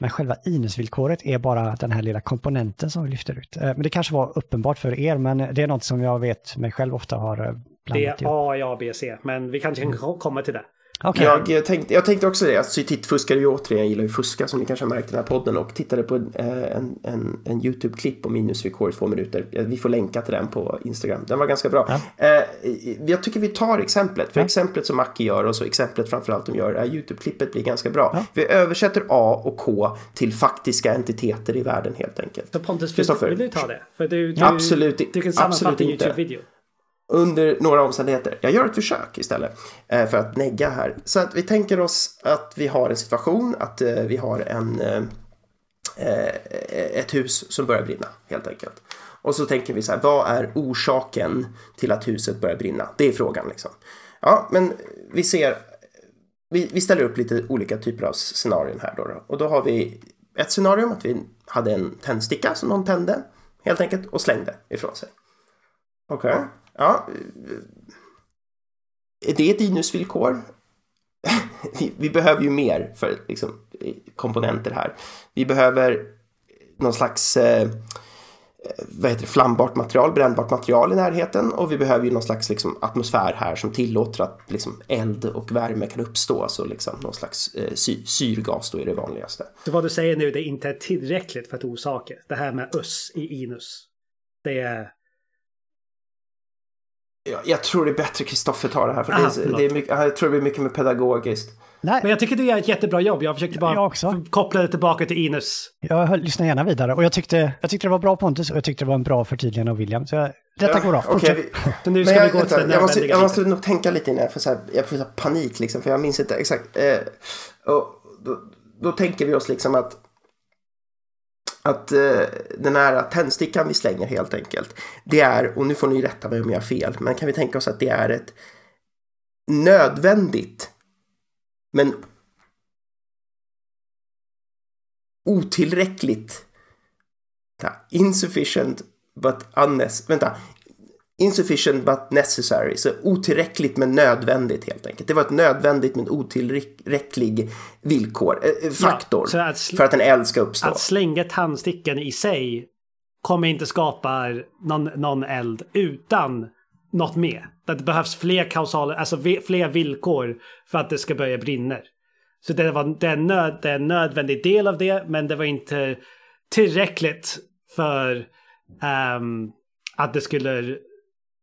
Men själva inusvillkoret är bara den här lilla komponenten som vi lyfter ut. Eh, men det kanske var uppenbart för er, men det är något som jag vet mig själv ofta har eh, blandat Det är A, A, B, C, men vi kanske kan komma till det. Okay. Jag, tänkte, jag tänkte också det, att tittfuskare ju återigen, jag gillar ju fuska som ni kanske har märkt i den här podden och tittade på en, en, en, en YouTube-klipp om minusvillkor i två minuter. Vi får länka till den på Instagram. Den var ganska bra. Ja. Eh, jag tycker vi tar exemplet, för ja. exemplet som Mackie gör och så exemplet framförallt de gör, YouTube-klippet blir ganska bra. Ja. Vi översätter A och K till faktiska entiteter i världen helt enkelt. Så Pontus, vill du ta det? För du, du, absolut, du kan sammanfatta YouTube-video under några omständigheter. Jag gör ett försök istället eh, för att negga här. Så att vi tänker oss att vi har en situation att eh, vi har en, eh, eh, ett hus som börjar brinna helt enkelt. Och så tänker vi så här, vad är orsaken till att huset börjar brinna? Det är frågan liksom. Ja, men vi ser, vi, vi ställer upp lite olika typer av scenarion här då, då. Och då har vi ett scenario att vi hade en tändsticka som någon tände helt enkelt och slängde ifrån sig. Okej. Okay. Ja. det Är ett inusvillkor? vi, vi, behöver ju mer för liksom, komponenter här. Vi behöver någon slags eh, eh vad heter det, flambart material, brännbart material i närheten och vi behöver ju någon slags liksom, atmosfär här som tillåter att liksom, eld och värme kan uppstå. Alltså liksom, någon slags eh, sy syrgas då är det vanligaste. Så vad du säger nu det är inte tillräckligt för att orsaka det här med öss i inus. Det är jag, jag tror det är bättre Kristoffer tar det här. För Aha, det, är, det är mycket, jag tror det blir mycket mer pedagogiskt. Nej. Men jag tycker du gör ett jättebra jobb. Jag försökte bara jag koppla det tillbaka till Inus. Jag lyssnar gärna vidare och jag tyckte, jag tyckte det var bra Pontus och jag tyckte det var en bra förtydligande av William. Så jag, detta ja, går bra. Okay, vi, så nu ska jag, vi gå till jag måste, jag måste nog tänka lite innan för så här, jag får så panik liksom för jag minns inte exakt. Eh, och då, då tänker vi oss liksom att att eh, den här tändstickan vi slänger helt enkelt, det är, och nu får ni rätta mig om jag har fel, men kan vi tänka oss att det är ett nödvändigt men otillräckligt insufficient but unnecessary, vänta, Insufficient but necessary, så otillräckligt men nödvändigt helt enkelt. Det var ett nödvändigt men otillräcklig villkor, äh, faktor ja, att för att en eld ska uppstå. Att slänga tandstickan i sig kommer inte skapa någon, någon eld utan något mer. Det behövs fler kausaler, alltså fler villkor för att det ska börja brinna. Så det var det är, nöd, det är en nödvändig del av det, men det var inte tillräckligt för um, att det skulle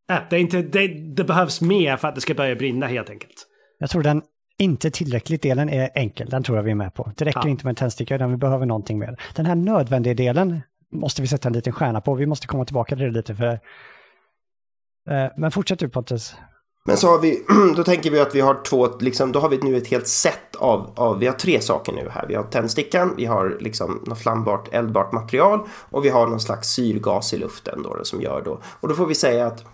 Äh, det, är inte, det, det, behövs mer för att det ska börja brinna helt enkelt. Jag tror den inte tillräckligt delen är enkel, den tror jag vi är med på. Det räcker ja. inte med en tändsticka, utan vi behöver någonting mer. Den här nödvändiga delen måste vi sätta en liten stjärna på. Vi måste komma tillbaka till det lite för... Eh, men fortsätt du Pontus. Men så har vi, <clears throat> då tänker vi att vi har två, liksom, då har vi nu ett helt set av, av, vi har tre saker nu här. Vi har tändstickan, vi har liksom något flambart, eldbart material och vi har någon slags syrgas i luften då, som gör då. Och då får vi säga att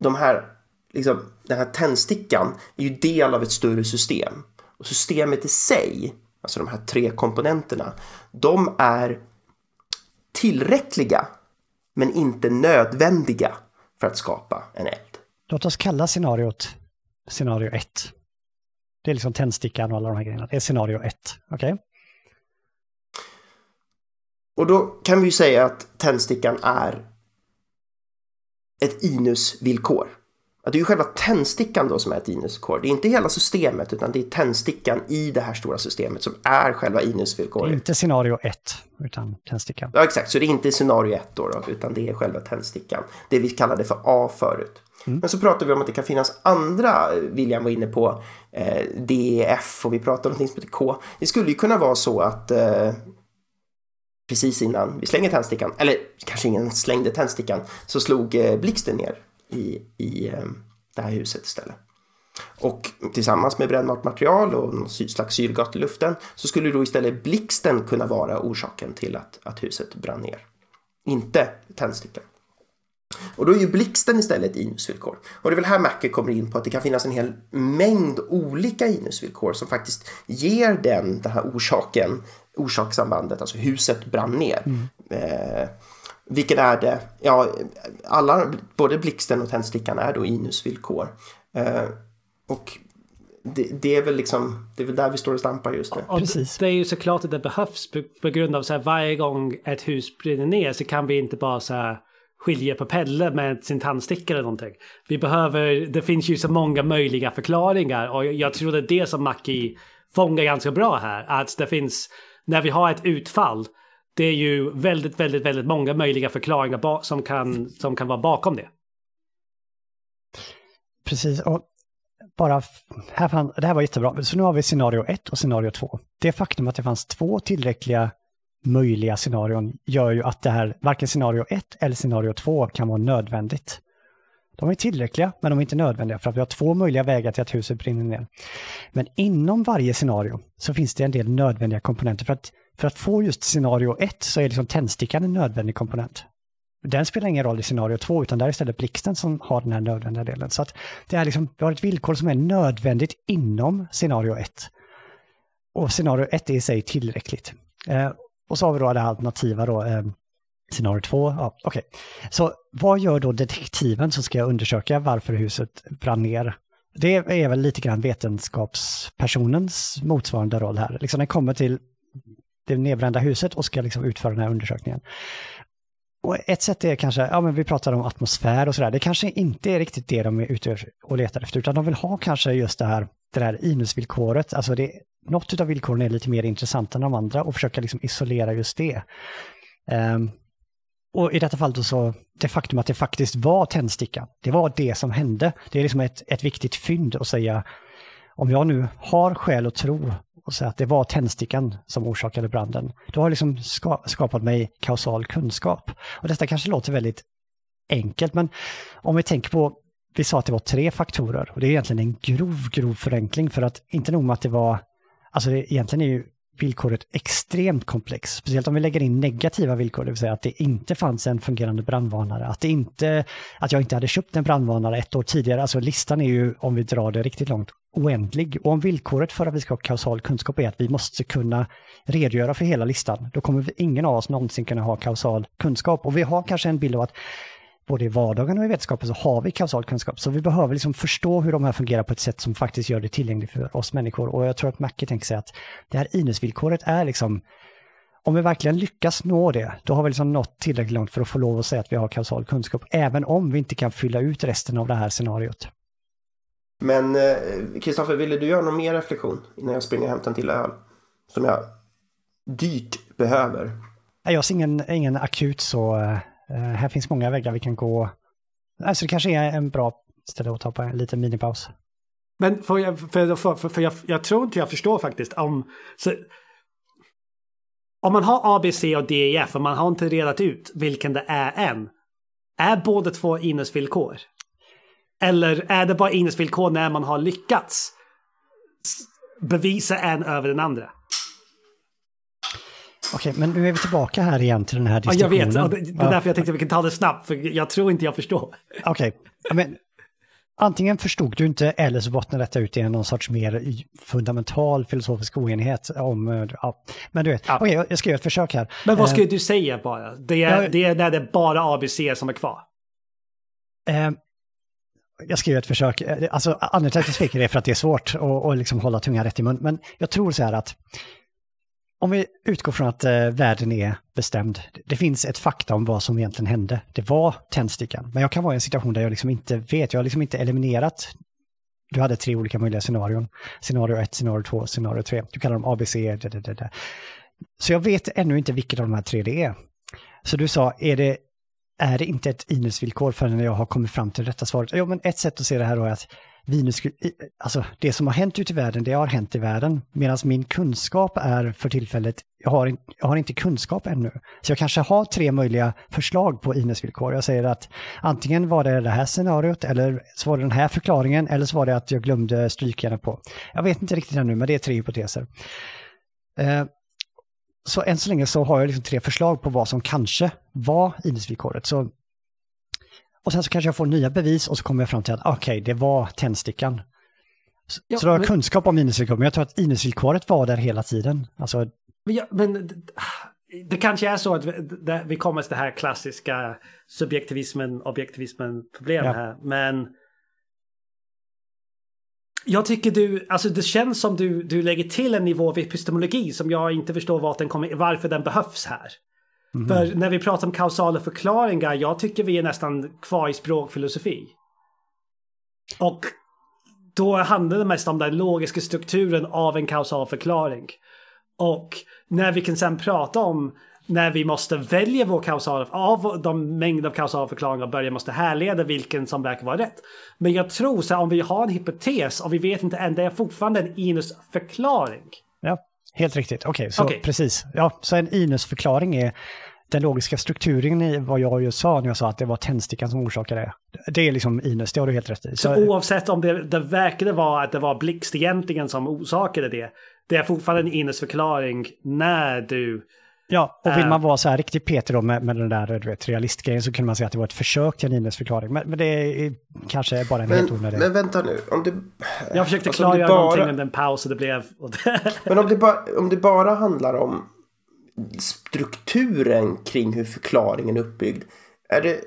de här, liksom, den här tändstickan är ju del av ett större system. Och systemet i sig, alltså de här tre komponenterna, de är tillräckliga men inte nödvändiga för att skapa en eld. Låt oss kalla scenariot scenario 1. Det är liksom tändstickan och alla de här grejerna. Det är scenario 1. Okej? Okay? Och då kan vi ju säga att tändstickan är ett inusvillkor. Att det är ju själva tändstickan då som är ett inusvillkor. Det är inte hela systemet utan det är tändstickan i det här stora systemet som är själva inusvillkoret. Inte scenario 1 utan tändstickan. Ja exakt, så det är inte scenario 1 då, då utan det är själva tändstickan. Det vi kallade för A förut. Mm. Men så pratar vi om att det kan finnas andra, William var inne på, eh, D, F och vi pratar om någonting som heter K. Det skulle ju kunna vara så att eh, precis innan vi slänger tändstickan, eller kanske ingen slängde tändstickan, så slog eh, blixten ner i, i eh, det här huset istället. Och tillsammans med brännbart material och någon slags syrgat i luften så skulle då istället blixten kunna vara orsaken till att, att huset brann ner. Inte tändstickan. Och då är ju blixten istället inusvillkor. Och det är väl här Macke kommer in på att det kan finnas en hel mängd olika inusvillkor som faktiskt ger den, den här orsaken, orsakssambandet, alltså huset brann ner. Mm. Eh, vilket är det? Ja, alla, både blixten och tändstickan är då inusvillkor. Eh, och det, det, är väl liksom, det är väl där vi står och stampar just nu. Ja, Precis. Det är ju såklart att det behövs på, på grund av så här varje gång ett hus brinner ner så kan vi inte bara så här skilja på Pelle med sin tandsticka eller någonting. Vi behöver, det finns ju så många möjliga förklaringar och jag tror det är det som Mackie fångar ganska bra här. Att det finns, när vi har ett utfall, det är ju väldigt, väldigt, väldigt många möjliga förklaringar som kan, som kan vara bakom det. Precis, och bara här fann, det här var jättebra. Så nu har vi scenario 1 och scenario 2. Det faktum att det fanns två tillräckliga möjliga scenarion gör ju att det här, varken scenario 1 eller scenario 2 kan vara nödvändigt. De är tillräckliga, men de är inte nödvändiga för att vi har två möjliga vägar till att huset brinner ner. Men inom varje scenario så finns det en del nödvändiga komponenter. För att, för att få just scenario 1 så är liksom tändstickan en nödvändig komponent. Den spelar ingen roll i scenario 2 utan där är istället blixten som har den här nödvändiga delen. Så att det är liksom, vi har ett villkor som är nödvändigt inom scenario 1. Och scenario 1 är i sig tillräckligt. Eh, och så har vi då det alternativa då, eh, scenario 2. Ja, okay. Så vad gör då detektiven som ska undersöka varför huset brann ner? Det är väl lite grann vetenskapspersonens motsvarande roll här. Liksom den kommer till det nedbrända huset och ska liksom utföra den här undersökningen. Och ett sätt är kanske, ja men vi pratar om atmosfär och sådär, det kanske inte är riktigt det de är ute och letar efter, utan de vill ha kanske just det här, det här inusvillkoret, alltså det, något av villkoren är lite mer intressant än de andra och försöka liksom isolera just det. Um, och i detta fall då så, det faktum att det faktiskt var tändstickan, det var det som hände. Det är liksom ett, ett viktigt fynd att säga, om jag nu har skäl att tro och säga att det var tändstickan som orsakade branden, då har jag liksom ska, skapat mig kausal kunskap. Och detta kanske låter väldigt enkelt, men om vi tänker på vi sa att det var tre faktorer och det är egentligen en grov, grov förenkling för att inte nog med att det var Alltså det, egentligen är ju villkoret extremt komplex. Speciellt om vi lägger in negativa villkor, det vill säga att det inte fanns en fungerande brandvarnare, att, det inte, att jag inte hade köpt en brandvarnare ett år tidigare. Alltså listan är ju, om vi drar det riktigt långt, oändlig. Och om villkoret för att vi ska ha kausal kunskap är att vi måste kunna redogöra för hela listan, då kommer ingen av oss någonsin kunna ha kausal kunskap. Och vi har kanske en bild av att både i vardagen och i vetenskapen så har vi kausal kunskap. Så vi behöver liksom förstå hur de här fungerar på ett sätt som faktiskt gör det tillgängligt för oss människor. Och jag tror att Macke tänker sig att det här inusvillkoret är liksom, om vi verkligen lyckas nå det, då har vi liksom nått tillräckligt långt för att få lov att säga att vi har kausal kunskap, även om vi inte kan fylla ut resten av det här scenariot. Men Kristoffer, eh, ville du göra någon mer reflektion innan jag springer och hämtar en till öl? Som jag dyrt behöver. Jag ser ingen, ingen akut så eh, Eh, här finns många väggar vi kan gå. Alltså det kanske är en bra ställe att ta på en liten minipaus. Men för, jag, för, för, för jag, jag, tror inte jag förstår faktiskt om... Så, om man har A, B, C och D, E, F och man har inte redat ut vilken det är än. Är båda två innesvillkor? Eller är det bara innesvillkor när man har lyckats bevisa en över den andra? Okej, men nu är vi tillbaka här igen till den här diskussionen. Ja, jag vet. Det är därför jag tänkte att vi kan ta det snabbt, för jag tror inte jag förstår. Okej, men antingen förstod du inte eller så bottnar detta ut i någon sorts mer fundamental filosofisk oenighet om... Ja. Men du vet, ja. okej, jag ska göra ett försök här. Men vad ska uh, du säga bara? Det är, ja, det är när det är bara ABC som är kvar. Eh, jag skriver ett försök, eh, alltså anledningen till att jag skriker är för att det är svårt att och liksom hålla tungan rätt i mun, men jag tror så här att om vi utgår från att eh, världen är bestämd, det finns ett fakta om vad som egentligen hände. Det var tändstickan, men jag kan vara i en situation där jag liksom inte vet, jag har liksom inte eliminerat du hade tre olika möjliga scenarion. Scenario 1, scenario 2, scenario 3. Du kallar dem ABC. Da, da, da, da. Så jag vet ännu inte vilket av de här tre det är. Så du sa, är det, är det inte ett inusvillkor förrän jag har kommit fram till detta svaret? Jo, men ett sätt att se det här då är att Venus, alltså det som har hänt ute i världen, det har hänt i världen. Medan min kunskap är för tillfället, jag har, jag har inte kunskap ännu. Så jag kanske har tre möjliga förslag på Ines-villkor. Jag säger att antingen var det det här scenariot, eller så var det den här förklaringen, eller så var det att jag glömde strykjärna på. Jag vet inte riktigt ännu, men det är tre hypoteser. Eh, så än så länge så har jag liksom tre förslag på vad som kanske var Ines-villkoret. Så och sen så kanske jag får nya bevis och så kommer jag fram till att okej, okay, det var tändstickan. Så, ja, så då har jag men... kunskap om minusvillkor, men jag tror att minusvillkoret var där hela tiden. Alltså... Ja, men det kanske är så att vi, det, vi kommer till det här klassiska subjektivismen, objektivismen problem ja. här, men jag tycker du, alltså det känns som du, du lägger till en nivå av epistemologi som jag inte förstår var den kommer, varför den behövs här. Mm. För när vi pratar om kausala förklaringar, jag tycker vi är nästan kvar i språkfilosofi. Och då handlar det mest om den logiska strukturen av en kausal förklaring. Och när vi kan sen prata om när vi måste välja vår kausala, av de mängder av kausala förklaringar och börja måste härleda vilken som verkar vara rätt. Men jag tror så här, om vi har en hypotes och vi vet inte än, det är fortfarande en Inus-förklaring. Helt riktigt, okej, okay, så okay. precis. Ja, så en Inus-förklaring är den logiska strukturen i vad jag just sa när jag sa att det var tändstickan som orsakade det. Det är liksom Inus, det har du helt rätt i. Så, så oavsett om det, det verkade vara att det var blixt egentligen som orsakade det, det är fortfarande en Inus-förklaring när du Ja, och vill man vara så här riktigt Peter då med, med den där du vet, realistgrejen så kunde man säga att det var ett försök till en Innes-förklaring. Men, men, det är kanske bara en men, helt onödig... Men vänta nu, om du... Jag försökte alltså, klargöra bara... någonting under en paus och det blev... <laughs> men om det, ba... om det bara handlar om strukturen kring hur förklaringen är uppbyggd. Är det,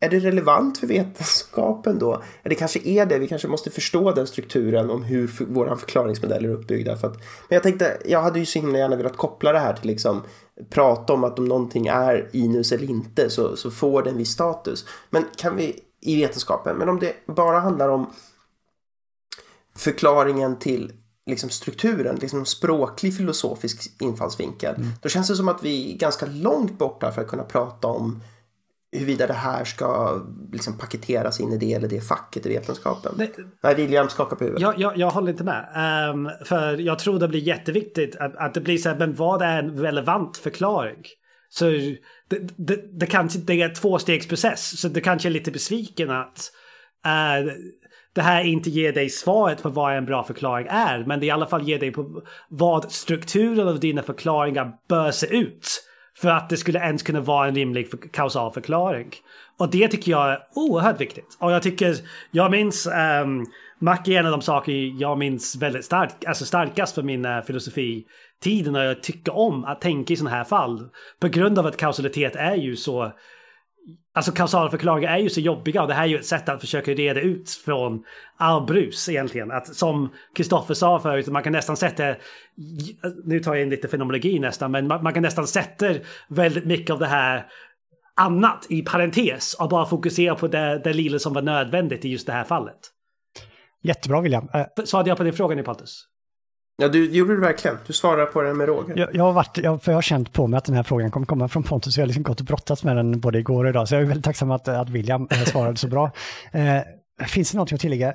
är det relevant för vetenskapen då? Det kanske är det. Vi kanske måste förstå den strukturen om hur för, våra förklaringsmodeller är uppbyggda. För att, men jag tänkte, jag hade ju så himla gärna velat koppla det här till liksom prata om att om någonting är inus eller inte så, så får det en viss status. Men kan vi i vetenskapen, men om det bara handlar om förklaringen till liksom strukturen, liksom språklig filosofisk infallsvinkel, mm. då känns det som att vi är ganska långt borta för att kunna prata om huruvida det här ska liksom paketeras in i det eller det facket i vetenskapen. Det, Nej, William skakar på huvudet. Jag, jag, jag håller inte med. Um, för jag tror det blir jätteviktigt att, att det blir så här, men vad är en relevant förklaring? Så det, det, det kanske det är en tvåstegsprocess, så det kanske är lite besviken att uh, det här inte ger dig svaret på vad en bra förklaring är, men det i alla fall ger dig på vad strukturen av dina förklaringar bör se ut. För att det skulle ens kunna vara en rimlig för kausal förklaring. Och det tycker jag är oerhört viktigt. Och jag tycker, jag minns, ehm, um, Mac är en av de saker jag minns väldigt starkt, alltså starkast för min uh, filosofitid när jag tycker om att tänka i sådana här fall. På grund av att kausalitet är ju så Alltså kausala förklaringar är ju så jobbiga och det här är ju ett sätt att försöka reda ut från all brus egentligen. Att som Kristoffer sa förut, man kan nästan sätta, nu tar jag in lite fenomenologi nästan, men man, man kan nästan sätta väldigt mycket av det här annat i parentes och bara fokusera på det, det lilla som var nödvändigt i just det här fallet. Jättebra William. Svarade jag på din fråga nu Pontus? Ja, du gjorde det verkligen. Du svarar på den med råge. Jag, jag, har varit, jag, för jag har känt på mig att den här frågan kommer komma från Pontus. Jag har liksom gått och brottats med den både igår och idag. Så jag är väldigt tacksam att, att William eh, svarade så bra. Eh, finns det något att tillägga?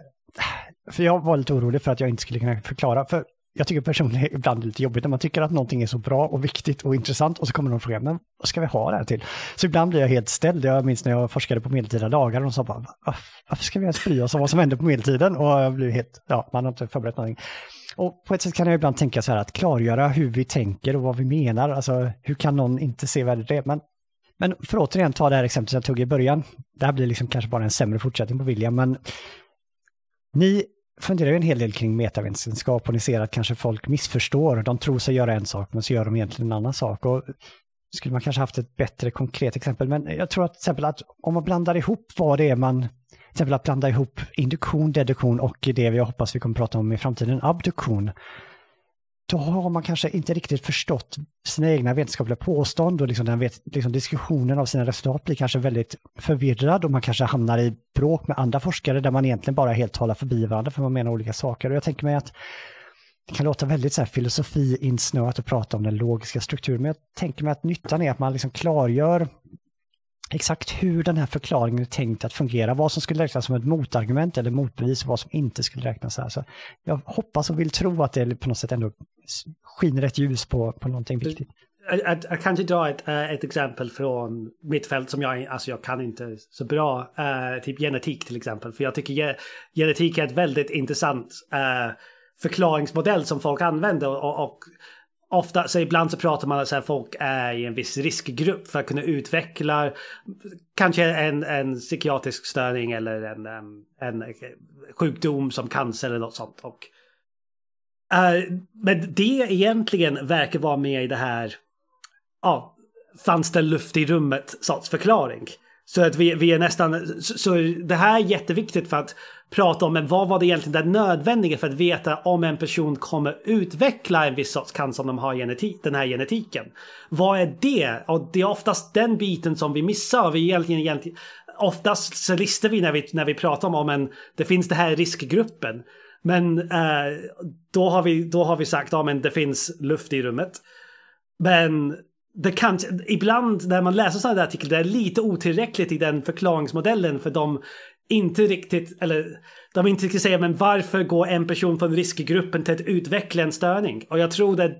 För jag var lite orolig för att jag inte skulle kunna förklara. För jag tycker personligen <laughs> ibland det är lite jobbigt när man tycker att någonting är så bra och viktigt och intressant och så kommer någon fråga, men vad ska vi ha det här till? Så ibland blir jag helt ställd. Jag minns när jag forskade på medeltida dagar och de sa bara, varför ska vi ens bry oss om vad som hände på medeltiden? Och jag blev helt, ja, man har inte förberett någonting. Och på ett sätt kan jag ibland tänka så här att klargöra hur vi tänker och vad vi menar. Alltså hur kan någon inte se värdet det? Men, men för att återigen ta det här exemplet som jag tog i början. Det här blir liksom kanske bara en sämre fortsättning på William, men ni funderar ju en hel del kring metavetenskap och ni ser att kanske folk missförstår. De tror sig göra en sak men så gör de egentligen en annan sak. Och skulle man kanske haft ett bättre konkret exempel. Men jag tror att till exempel att om man blandar ihop vad det är man, exempel att blanda ihop induktion, deduktion och det vi hoppas vi kommer prata om i framtiden, abduktion. Då har man kanske inte riktigt förstått sina egna vetenskapliga påstånd och liksom den vet, liksom diskussionen av sina resultat blir kanske väldigt förvirrad och man kanske hamnar i bråk med andra forskare där man egentligen bara helt talar förbi varandra för man menar olika saker. Och jag tänker mig att det kan låta väldigt så här filosofi-insnöat att prata om den logiska strukturen, men jag tänker mig att nyttan är att man liksom klargör exakt hur den här förklaringen är tänkt att fungera, vad som skulle räknas som ett motargument eller motbevis och vad som inte skulle räknas här. Så jag hoppas och vill tro att det på något sätt ändå skiner ett ljus på, på någonting viktigt. Jag, jag kan inte dra ett, eh, ett exempel från mitt fält som jag, alltså jag kan inte så bra, uh, typ genetik till exempel. För jag tycker ge, genetik är ett väldigt intressant uh, förklaringsmodell som folk använder. Och, och ofta, så ibland så pratar man om att folk är i en viss riskgrupp för att kunna utveckla kanske en, en psykiatrisk störning eller en, en, sjukdom som cancer eller något sånt. Och, uh, men det egentligen verkar vara med i det här, ja, fanns det luft i rummet sorts förklaring. Så att vi, vi är nästan, så, så det här är jätteviktigt för att prata om men vad var det egentligen det nödvändiga för att veta om en person kommer utveckla en viss sorts cancer om de har genetik, den här genetiken. Vad är det? Och det är oftast den biten som vi missar. Vi egentligen, egentligen, oftast så listar vi när vi, när vi pratar om, om det finns det här riskgruppen. Men eh, då, har vi, då har vi sagt att ja, det finns luft i rummet. Men det kan, ibland när man läser sådana där artiklar, det är lite otillräckligt i den förklaringsmodellen för de inte riktigt, eller de inte riktigt säger men varför går en person från riskgruppen till att utveckla en störning? Och jag tror det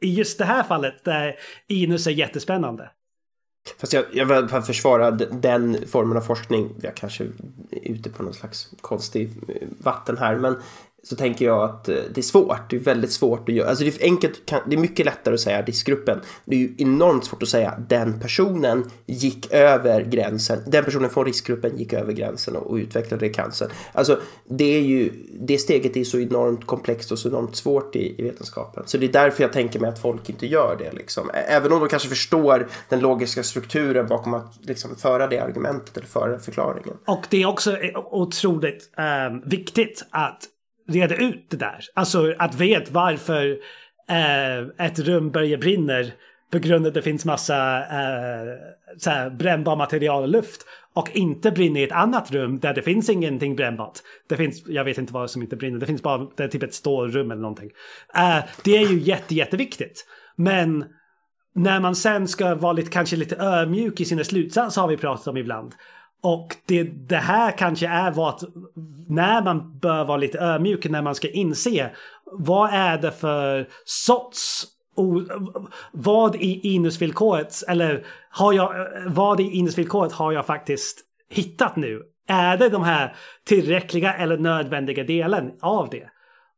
i just det här fallet där Inus är jättespännande. Fast jag, jag vill försvara den formen av forskning. Jag kanske är ute på någon slags konstig eh, vatten här, men så tänker jag att eh, det är svårt. Det är väldigt svårt att göra. Alltså det är enkelt. Det är mycket lättare att säga riskgruppen. Det är ju enormt svårt att säga den personen gick över gränsen. Den personen från riskgruppen gick över gränsen och utvecklade cancer. Alltså det är ju det steget är så enormt komplext och så enormt svårt i, i vetenskapen. Så det är därför jag tänker mig att folk inte gör det liksom. Även om de kanske förstår den logiska strukturen bakom att liksom föra det argumentet eller föra förklaringen. Och det är också eh, otroligt eh, viktigt att reda ut det där. Alltså att veta varför eh, ett rum börjar brinna på grund av att det finns massa eh, så brännbar material och luft och inte brinner i ett annat rum där det finns ingenting brännbart. Det finns, jag vet inte vad som inte brinner, det finns bara det är typ ett stålrum eller någonting. Eh, det är ju jätte, jätteviktigt. Men när man sen ska vara lite, kanske lite ödmjuk i sina slutsatser har vi pratat om ibland. Och det, det här kanske är vad, när man bör vara lite ödmjuk när man ska inse vad är det för sorts vad i inusvillkoret eller har jag, vad i inusvillkoret har jag faktiskt hittat nu? Är det de här tillräckliga eller nödvändiga delen av det?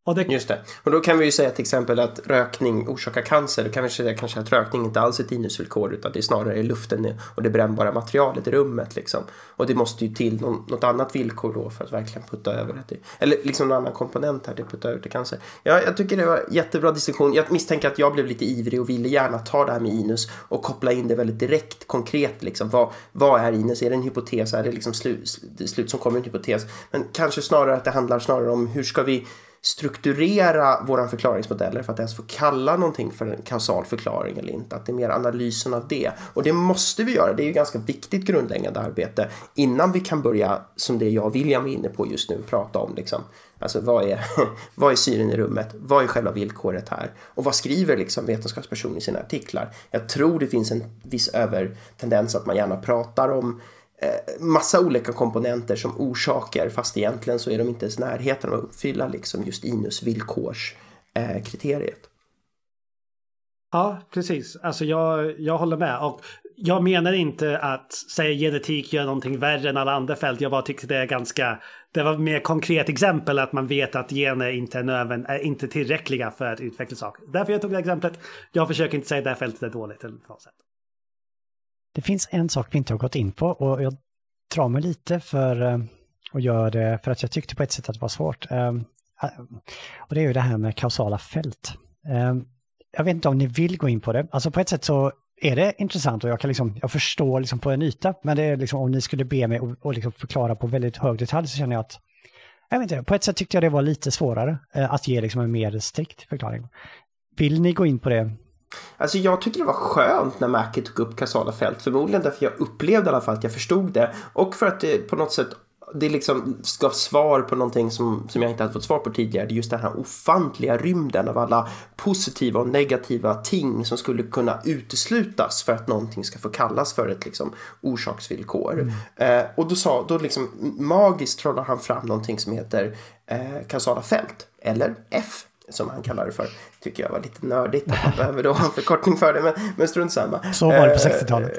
Ja, det... Just det. Och då kan vi ju säga till exempel att rökning orsakar cancer. Då kan vi säga kanske att rökning inte alls är ett inusvillkor utan det är snarare luften och det brännbara materialet i rummet. Liksom. Och det måste ju till någon, något annat villkor då för att verkligen putta över det. Till, eller liksom någon annan komponent här till att putta över till cancer. Ja, jag tycker det var jättebra distinktion. Jag misstänker att jag blev lite ivrig och ville gärna ta det här med inus och koppla in det väldigt direkt, konkret. Liksom. Vad, vad är inus? Är det en hypotes? Är det liksom slut, slut som kommer en hypotes? Men kanske snarare att det handlar snarare om hur ska vi strukturera våra förklaringsmodeller för att ens få kalla någonting för en kausal förklaring eller inte. Att det är mer analysen av det. Och det måste vi göra. Det är ju ganska viktigt grundläggande arbete innan vi kan börja, som det jag och William är inne på just nu, prata om liksom. Alltså vad är, <laughs> vad är syren i rummet? Vad är själva villkoret här? Och vad skriver liksom vetenskapspersoner i sina artiklar? Jag tror det finns en viss övertendens att man gärna pratar om Eh, massa olika komponenter som orsakar fast egentligen så är de inte ens närheten av att uppfylla liksom just Inus villkorskriteriet. Ja, precis. Alltså jag, jag håller med. Och jag menar inte att säga genetik gör någonting värre än alla andra fält. Jag bara tyckte det är ganska... Det var mer konkret exempel att man vet att gener inte är, növen, är inte tillräckliga för att utveckla saker. Därför jag tog det exemplet. Jag försöker inte säga att det här fältet är dåligt eller något sätt. Det finns en sak vi inte har gått in på och jag drar mig lite för eh, att göra det för att jag tyckte på ett sätt att det var svårt. Ehm, eh, och det är ju det här med kausala fält. Ehm, jag vet inte om ni vill gå in på det. Alltså på ett sätt så är det intressant och jag kan liksom, jag förstår liksom på en yta, men det är liksom om ni skulle be mig att liksom förklara på väldigt hög detalj så känner jag att, jag vet inte, på ett sätt tyckte jag det var lite svårare eh, att ge liksom en mer strikt förklaring. Vill ni gå in på det? Alltså jag tycker det var skönt när Mackie tog upp kausala fält. Förmodligen därför jag upplevde i alla fall att jag förstod det. Och för att det på något sätt det liksom ska svar på någonting som, som jag inte hade fått svar på tidigare. Det är just den här ofantliga rymden av alla positiva och negativa ting som skulle kunna uteslutas för att någonting ska få kallas för ett liksom, orsaksvillkor. Mm. Eh, och då, sa, då liksom magiskt trollar han fram någonting som heter eh, kausala fält, eller F som han kallar det för. Tycker jag var lite nördigt att man <laughs> behöver då ha en förkortning för det, men, men strunt samma. Så var det på 60-talet.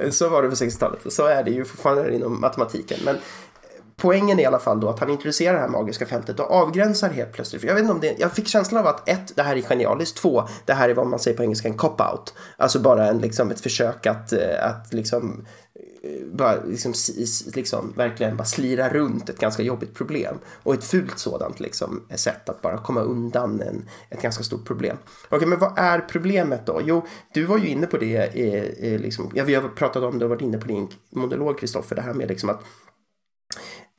Eh, så var det på 60-talet och så är det ju fortfarande inom matematiken. Men poängen är i alla fall då att han introducerar det här magiska fältet och avgränsar helt plötsligt. För jag, vet inte om det, jag fick känslan av att ett, det här är genialiskt. Två, det här är vad man säger på engelska en cop-out. Alltså bara en, liksom, ett försök att, eh, att liksom eh, bara liksom, liksom, verkligen bara slira runt ett ganska jobbigt problem. Och ett fult sådant liksom, sätt att bara komma undan en, ett ganska stort problem. Okej, men vad är problemet då? Jo, du var ju inne på det, eh, eh liksom, ja, vi har pratat om det och varit inne på din monolog, Kristoffer, det här med liksom att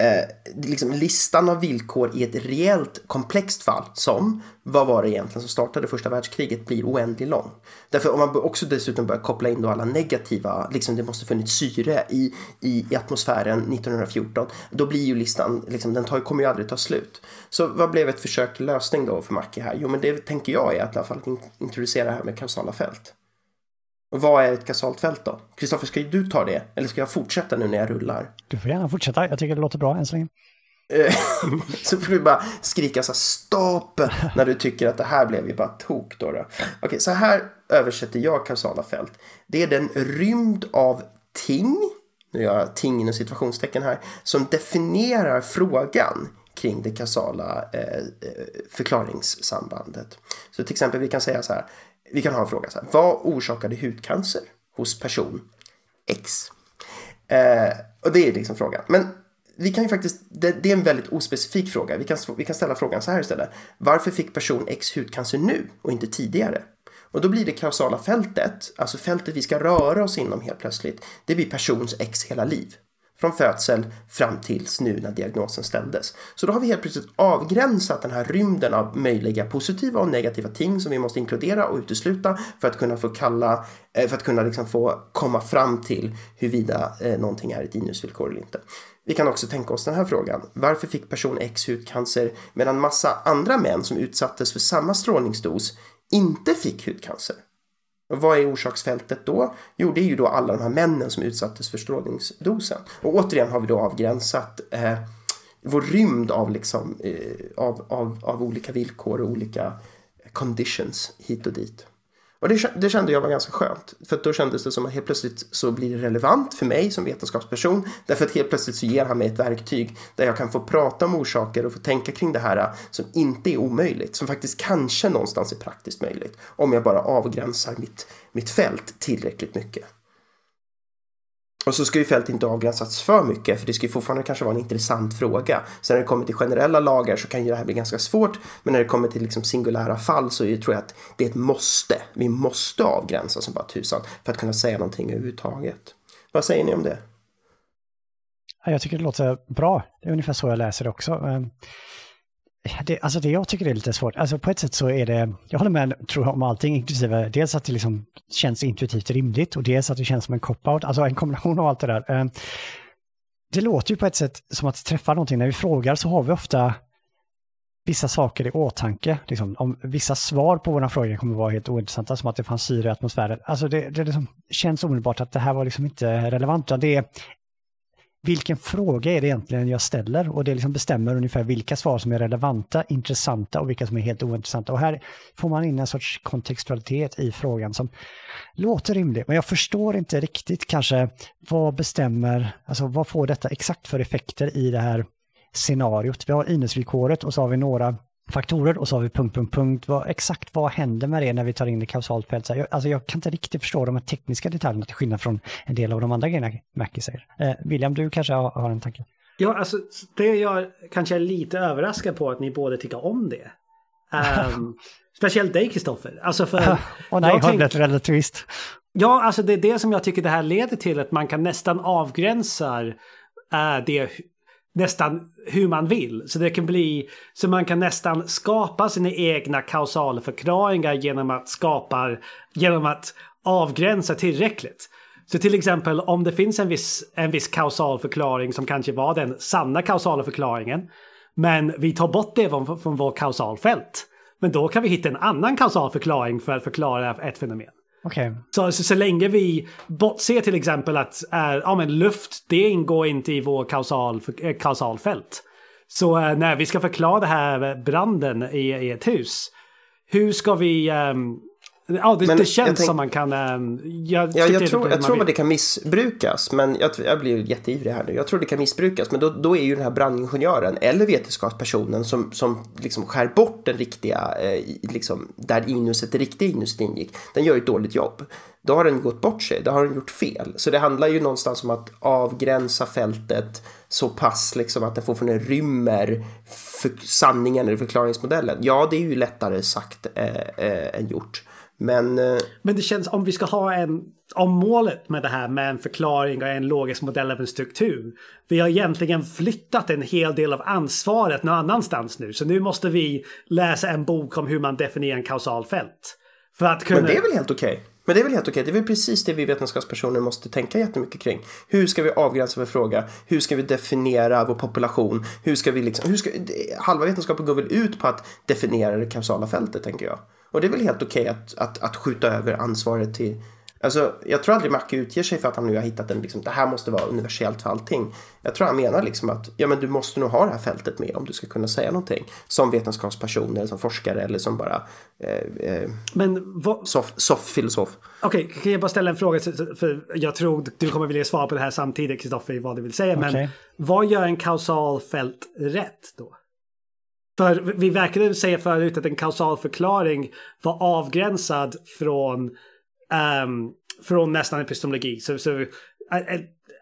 eh, liksom listan av villkor i ett reellt komplext fall som vad var det egentligen som startade första världskriget blir oändligt lång. Därför om man också dessutom börjar koppla in då alla negativa, liksom det måste funnits syre i, i, i atmosfären 1914, då blir ju listan, liksom, den tar, kommer ju aldrig ta slut. Så vad blev ett försök till lösning då för Mackie här? Jo men det tänker jag är att i alla fall introducera det här med kausala fält. Vad är ett kausalt fält då? Kristoffer, ska du ta det? Eller ska jag fortsätta nu när jag rullar? Du får gärna fortsätta. Jag tycker det låter bra än så länge. Eh, <laughs> så får du bara skrika så här stopp när du tycker att det här blev ju bara tok då. då. Okej, så här översätter jag kausala fält. Det är den rymd av ting, nu gör jag ting inom situationstecken här, som definierar frågan kring det kausala eh, eh förklaringssambandet. Så till exempel vi kan säga så här, vi kan ha en fråga så här. Vad orsakade hudcancer hos person X? Eh, och det är liksom frågan. Men vi kan ju faktiskt, det, det, är en väldigt ospecifik fråga. Vi kan, vi kan ställa frågan så här istället. Varför fick person X hudcancer nu och inte tidigare? Och då blir det kausala fältet, alltså fältet vi ska röra oss inom helt plötsligt, det blir persons X hela liv från födseln fram tills nu när diagnosen ställdes. Så då har vi helt plötsligt avgränsat den här rymden av möjliga positiva och negativa ting som vi måste inkludera och utesluta för att kunna få kalla, eh, för att kunna liksom få komma fram till huruvida eh, någonting är ett inusvillkor eller inte. Vi kan också tänka oss den här frågan. Varför fick person X hudcancer medan massa andra män som utsattes för samma strålningsdos inte fick hudcancer? Vad är orsaksfältet då? Jo, det är ju då alla de här männen som utsattes för strålningsdosen. Och återigen har vi då avgränsat eh, vår rymd av, liksom, eh, av, av, av olika villkor och olika conditions hit och dit. Och det, det, kände jag var ganska skönt. För då kändes det som att helt plötsligt så blir det relevant för mig som vetenskapsperson. Därför att helt plötsligt så ger han mig ett verktyg där jag kan få prata om orsaker och få tänka kring det här som inte är omöjligt. Som faktiskt kanske någonstans är praktiskt möjligt. Om jag bara avgränsar mitt, mitt fält tillräckligt mycket. Och så ska ju fält inte avgränsas för mycket, för det ska ju fortfarande kanske vara en intressant fråga. Sen när det kommer till generella lagar så kan ju det här bli ganska svårt, men när det kommer till liksom singulära fall så tror jag att det är ett måste. Vi måste avgränsa som bara tusan för att kunna säga någonting överhuvudtaget. Vad säger ni om det? Jag tycker det låter bra. Det är ungefär så jag läser det också. Ehm, det, alltså det jag tycker är lite svårt, alltså på ett sätt så är det, jag håller med tror jag, om allting, inklusive dels att det liksom känns intuitivt rimligt och dels att det känns som en cop-out, alltså en kombination av allt det där. Eh, det låter ju på ett sätt som att träffa någonting. När vi frågar så har vi ofta vissa saker i åtanke. Liksom, om vissa svar på våra frågor kommer vara helt ointressanta, som att det fanns syre i atmosfären. Alltså det, det liksom känns omedelbart att det här var liksom inte relevant. Det är vilken fråga är det egentligen jag ställer? Och det liksom bestämmer ungefär vilka svar som är relevanta, intressanta och vilka som är helt ointressanta. Och här får man in en sorts kontextualitet i frågan som låter rimlig. Men jag förstår inte riktigt kanske vad bestämmer, alltså vad får detta exakt för effekter i det här scenariot? Vi har innesvillkoret och så har vi några faktorer och så har vi punkt, punkt, punkt. Vad, exakt vad händer med det när vi tar in det kausalt fält? Jag, alltså jag kan inte riktigt förstå de här tekniska detaljerna till skillnad från en del av de andra grejerna Mackie säger. Eh, William, du kanske har, har, en tanke? Ja, alltså det jag kanske är lite överraskad på att ni båda tycker om det. Um, <laughs> speciellt dig Kristoffer. Alltså för... Åh oh, nej, har det ett twist? Ja, alltså det är det som jag tycker det här leder till, att man kan nästan avgränsa äh, det nästan hur man vill. Så det kan bli så man kan nästan skapa sina egna kausala förklaringar genom att skapa, genom att avgränsa tillräckligt. Så till exempel om det finns en viss, en viss kausal förklaring som kanske var den sanna kausala förklaringen. Men vi tar bort det från, från vår kausalfält. Men då kan vi hitta en annan kausal förklaring för att förklara ett fenomen. Okay. Så, så, så länge vi bortser till exempel att äh, ja, men luft, det ingår inte i vår kausal, äh, kausalfält. Så äh, när vi ska förklara det här branden i, i ett hus, hur ska vi ähm, Ja, det, det känns tänk, som man kan... Ähm, jag, ja, jag tror, jag tror att det kan missbrukas, men jag, jag blir jätteivrig här nu. Jag tror det kan missbrukas, men då, då är ju den här brandingenjören eller vetenskapspersonen som, som liksom skär bort den riktiga, eh, liksom, där inuset, det riktiga inuset ingick, den gör ett dåligt jobb. Då har den gått bort sig, då har den gjort fel. Så det handlar ju någonstans om att avgränsa fältet så pass liksom att den fortfarande rymmer sanningen eller förklaringsmodellen. Ja, det är ju lättare sagt eh, eh, än gjort. Men, eh, Men det känns om vi ska ha en... Om målet med det här med en förklaring och en logisk modell av en struktur. Vi har egentligen flyttat en hel del av ansvaret någon annanstans nu. Så nu måste vi läsa en bok om hur man definierar en kausalfält. För att kunna... Men det är väl helt okej? Okay. Men det är väl helt okej? Det är väl precis det vi vetenskapspersoner måste tänka jättemycket kring. Hur ska vi avgränsa vår fråga? Hur ska vi definiera vår population? Hur ska vi liksom... Hur ska... Halva vetenskapen går väl ut på att definiera det kausala fältet, tänker jag. Och det är väl helt okej okay att, att, att skjuta över ansvaret till Alltså, jag tror aldrig Macke utger sig för att han nu har hittat en, liksom, det här måste vara universellt för allting. Jag tror han menar liksom att, ja men du måste nog ha det här fältet med om du ska kunna säga någonting. Som vetenskapsperson eller som forskare eller som bara eh, eh, men vad... soff, soff filosof. Okej, okay, kan jag bara ställa en fråga? För jag tror du kommer vilja svara på det här samtidigt, Kristoffer, vad du vill säga. Okay. Men vad gör en kausal fält rätt då? För vi verkade säga förut att en kausal förklaring var avgränsad från, um, från nästan epistemologi. Så, så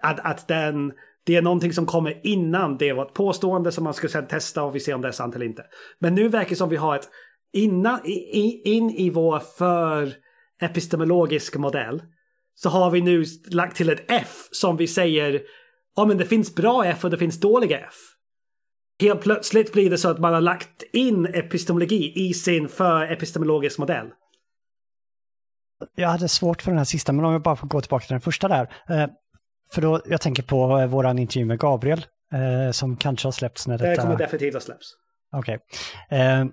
att, att den, det är någonting som kommer innan det var ett påstående som man ska sedan testa och vi ser om det är sant eller inte. Men nu verkar det som vi har ett innan, in, in i vår för epistemologisk modell så har vi nu lagt till ett F som vi säger ja men det finns bra F och det finns dåliga F helt plötsligt blir det så att man har lagt in epistemologi i sin för epistemologisk modell. Jag hade svårt för den här sista, men om jag bara får gå tillbaka till den första där. Eh, för då, jag tänker på eh, våran intervju med Gabriel, eh, som kanske har släppts när detta... Det kommer definitivt att släpps. Okej. Okay.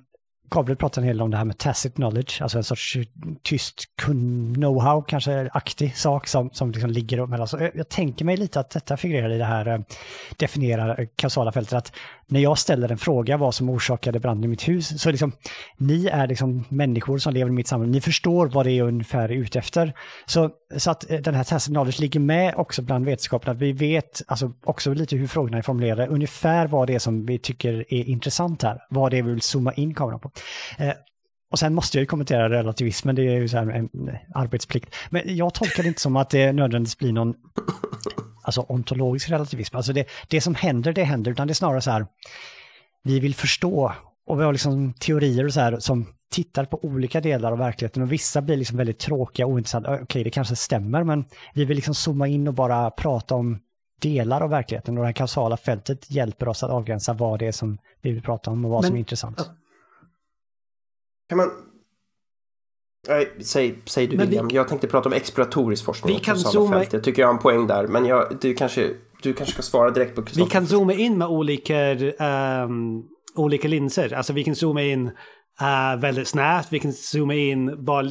Kablet pratar en hel del om det här med tacit knowledge, alltså en sorts tyst know-how, kanske aktig sak som, som liksom ligger mellan. Så jag, eh, jag, tänker mig lite att detta figurerar i det här eh, definierar eh, kausala fältet, att när jag ställer en fråga vad som orsakade branden i mitt hus, så liksom, ni är liksom människor som lever i mitt samhälle, ni förstår vad det är ungefär ute efter. Så, så att eh, den här tacit knowledge ligger med också bland vetenskapen, att vi vet alltså också lite hur frågorna är formulerade, ungefär vad det är som vi tycker är intressant här, vad det är vi vill zooma in kameran på. Eh, och sen måste jag ju kommentera relativismen, det är ju så här en eh, arbetsplikt. Men jag tolkar det inte som att det nödvändigtvis blir någon alltså ontologisk relativism. Alltså det, det som händer, det händer, utan det är snarare så här, vi vill förstå och vi har liksom teorier och så här som tittar på olika delar av verkligheten och vissa blir liksom väldigt tråkiga och ointressanta. Okej, okay, det kanske stämmer, men vi vill liksom zooma in och bara prata om delar av verkligheten och det här kausala fältet hjälper oss att avgränsa vad det är som vi vill prata om och vad men, som är intressant. Kan man... Nej, säg, säg du men William. Vi... Jag tänkte prata om exploratorisk forskning. Vi kan zooma... Fält. Jag tycker jag har en poäng där. Men jag, du, kanske, du kanske ska svara direkt på Vi kan zooma in med olika, um, olika linser. Alltså vi kan zooma in Uh, väldigt snävt, vi kan zooma in, bara,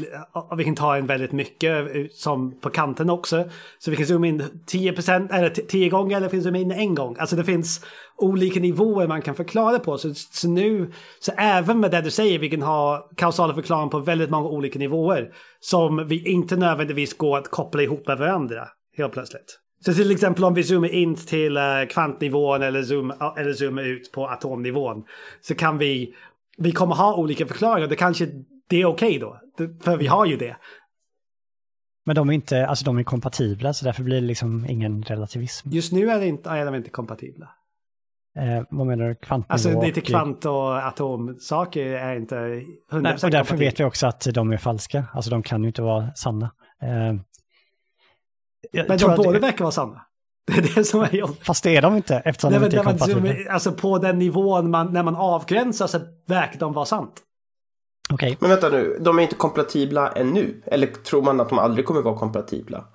vi kan ta in väldigt mycket som på kanten också. Så vi kan zooma in 10% eller 10 gånger eller vi kan zooma in en gång. Alltså det finns olika nivåer man kan förklara på. Så, så nu, så även med det du säger, vi kan ha kausala förklaring på väldigt många olika nivåer. Som vi inte nödvändigtvis går att koppla ihop med varandra helt plötsligt. Så till exempel om vi zoomar in till eh, kvantnivån eller, zoom, eller zoomar ut på atomnivån. Så kan vi vi kommer ha olika förklaringar. Det kanske det är okej okay då. För vi har ju det. Men de är inte, alltså de är kompatibla så därför blir det liksom ingen relativism. Just nu är, det inte, är de inte kompatibla. Eh, vad menar du? Kvantnivå? Alltså inte kvant och atomsaker är inte 100% Nej, och därför vet vi också att de är falska. Alltså de kan ju inte vara sanna. Eh, Men de båda verkar vara sanna. <laughs> Det är det som är jobbigt. Fast det är de inte eftersom Nej, de inte är kompatibla. alltså på den nivån man, när man avgränsar så verkar de vara sant. Okej, Men vänta nu, de är inte kompatibla ännu? Eller tror man att de aldrig kommer vara kompatibla?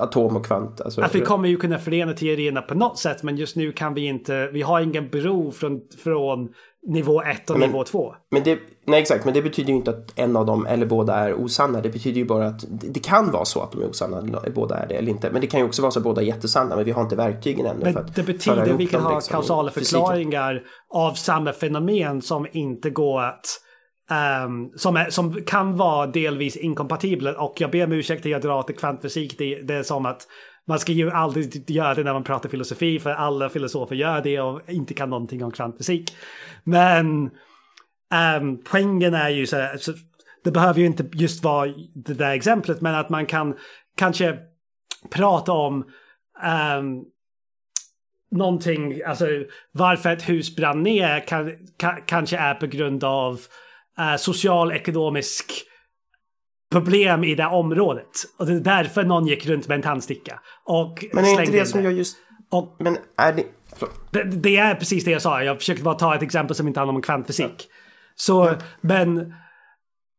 Atom och kvant, alltså. Att vi kommer ju kunna förena teorierna på något sätt men just nu kan vi inte, vi har ingen bro från, från nivå 1 och Men- nivå 2. Men det, nej exakt, men det betyder ju inte att en av dem eller båda är osanna. Det betyder ju bara att det, det kan vara så att de är osanna, eller båda är det eller inte. Men det kan ju också vara så att båda är jättesanna, men vi har inte verktygen ännu. för Men att det betyder ihop vi kan ha liksom, kausala förklaringar av samma fenomen som inte går att ehm, som, är, som kan vara delvis inkompatibla och jag ber om ursäkt att jag drar till kvantfysik. Det, det är som att man ska ju aldrig göra det när man pratar filosofi för alla filosofer gör det och inte kan någonting om kvantfysik. Men um, poängen är ju så här, så det behöver ju inte just vara det där exemplet men att man kan kanske prata om um, någonting, alltså varför ett hus brann ner kan, ka, kanske är på grund av uh, social ekonomisk problem i det området. Och det är därför någon gick runt med en tandsticka. Och Men är inte det som jag just... Och Men är det... Det, det är precis det jag sa. Jag försökte bara ta ett exempel som inte handlar om kvantfysik. Så, men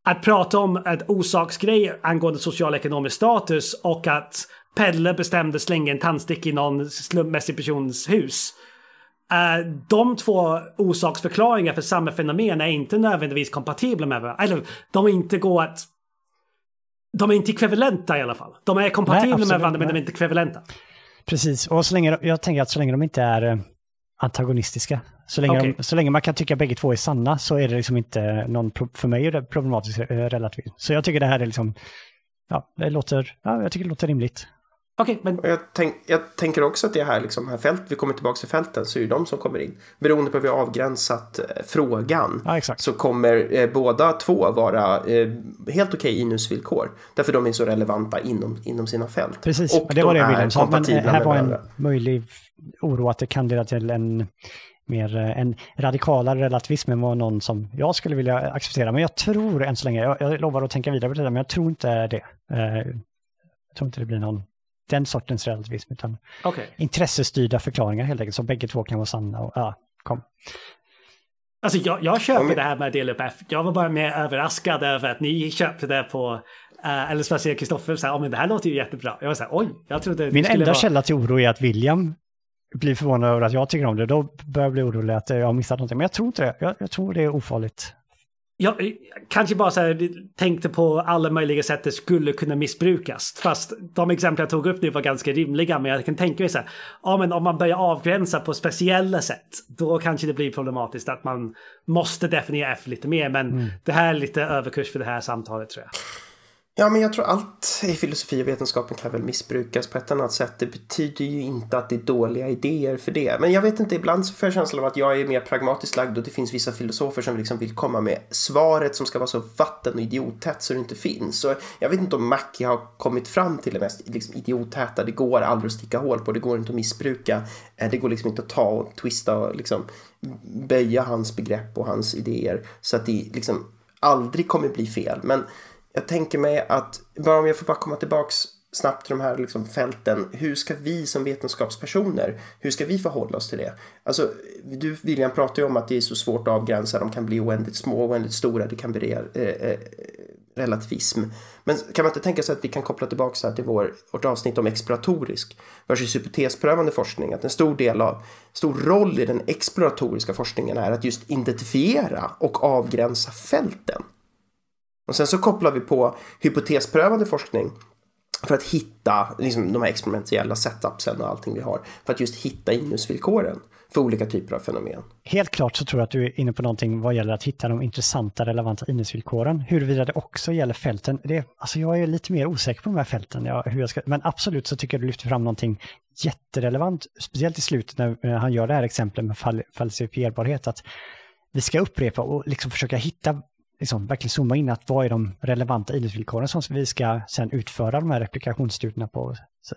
att prata om ett orsaksgrej angående social ekonomisk status och att Pelle bestämde slänga en tandsticka i någon slumpmässig persons hus. Eh, de två orsaksförklaringar för samma fenomen är inte nödvändigtvis kompatibla med varandra. Eller de inte går att... De är inte ekvivalenta i alla fall. De är kompatibla med varandra men de är inte ekvivalenta. precis. Och så länge, jag tänker att så länge de inte är eh, antagonistiska, så länge, Okej. de, så länge man kan tycka bägge två är sanna så är det liksom inte någon, för mig är det problematisk eh, relativism. Så jag tycker det här är liksom, ja, det låter, ja, jag tycker det låter rimligt. Okej, men jag, tänk, jag tänker också att det är här, liksom, här fält, vi kommer tillbaka till fälten, så är det de som kommer in. Beroende på hur vi har avgränsat eh, frågan Ja, exakt. så kommer eh, båda två vara eh, helt okej inusvillkor. Därför de är så relevanta inom, inom sina fält. Precis, Och det var de det är William sa. Men eh, här var en varandra. möjlig oro att det kan leda till en mer eh, en radikalare relativism än vad någon som jag skulle vilja acceptera. Men jag tror än så länge, jag, jag lovar att tänka vidare på det där, men jag tror inte det. Eh, Jag tror inte det blir någon den sortens relativism, utan okej. intressestyrda förklaringar helt enkelt, så bägge två kan vara sanna. Och, ja, kom. Alltså jag, jag köper men- det här med att dela upp F. Jag var bara mer överraskad över att ni köpte det på... Uh, eller speciellt Kristoffer sa, ja men det här låter ju jättebra. Jag var så här, oj, jag trodde det Min enda vara... källa till oro är att William blir förvånad över att jag tycker om det. Då börjar jag bli orolig att jag har missat någonting. Men jag tror inte det. Jag, jag tror det är ofarligt. Jag eh, kanske bara så här, tänkte på alla möjliga sätt det skulle kunna missbrukas. Fast de exempel jag tog upp nu var ganska rimliga. Men jag kan tänka mig så här, ja men om man börjar avgränsa på speciella sätt. Då kanske det blir problematiskt att man måste definiera F lite mer. Men det här är lite överkurs för det här samtalet tror jag. Ja, men jag tror allt i filosofi och vetenskapen kan väl missbrukas på ett annat sätt. Det betyder ju inte att det är dåliga idéer för det. Men jag vet inte, ibland så får jag känslan av att jag är mer pragmatiskt lagd och det finns vissa filosofer som liksom vill komma med svaret som ska vara så vatten och idiottätt så det inte finns. Så jag vet inte om Mackie har kommit fram till det mest liksom, idiottäta. Det går aldrig att sticka hål på, det går inte att missbruka. Eh, det går liksom inte att ta och twista och liksom böja hans begrepp och hans idéer så att det liksom aldrig kommer bli fel. Men jag tänker mig att, bara om jag får bara komma tillbaks snabbt till de här liksom fälten. Hur ska vi som vetenskapspersoner, hur ska vi förhålla oss till det? Alltså, du William pratar ju om att det är så svårt att avgränsa, de kan bli oändligt små, oändligt stora, det kan bli eh, eh, relativism. Men kan man inte tänka sig att vi kan koppla tillbaka här till vår, vårt avsnitt om exploratorisk versus hypotesprövande forskning, att en stor del av, stor roll i den exploratoriska forskningen är att just identifiera och avgränsa fälten. Och sen så kopplar vi på hypotesprövande forskning för att hitta liksom, de här experimentella setupsen och allting vi har. För att just hitta inusvillkoren för olika typer av fenomen. Helt klart så tror jag att du är inne på någonting vad gäller att hitta de intressanta, relevanta inusvillkoren, Huruvida det också gäller fälten. Det, alltså jag är lite mer osäker på de här fälten. jag, hur jag ska, men absolut så tycker jag du lyfter fram någonting jätterelevant. Speciellt i slutet när han gör det här exemplet med fall, falsifierbarhet. Att vi ska upprepa och liksom försöka hitta, liksom verkligen zooma in att vad är de relevanta innesvillkoren som vi ska sen utföra de här replikationsstudierna på. Så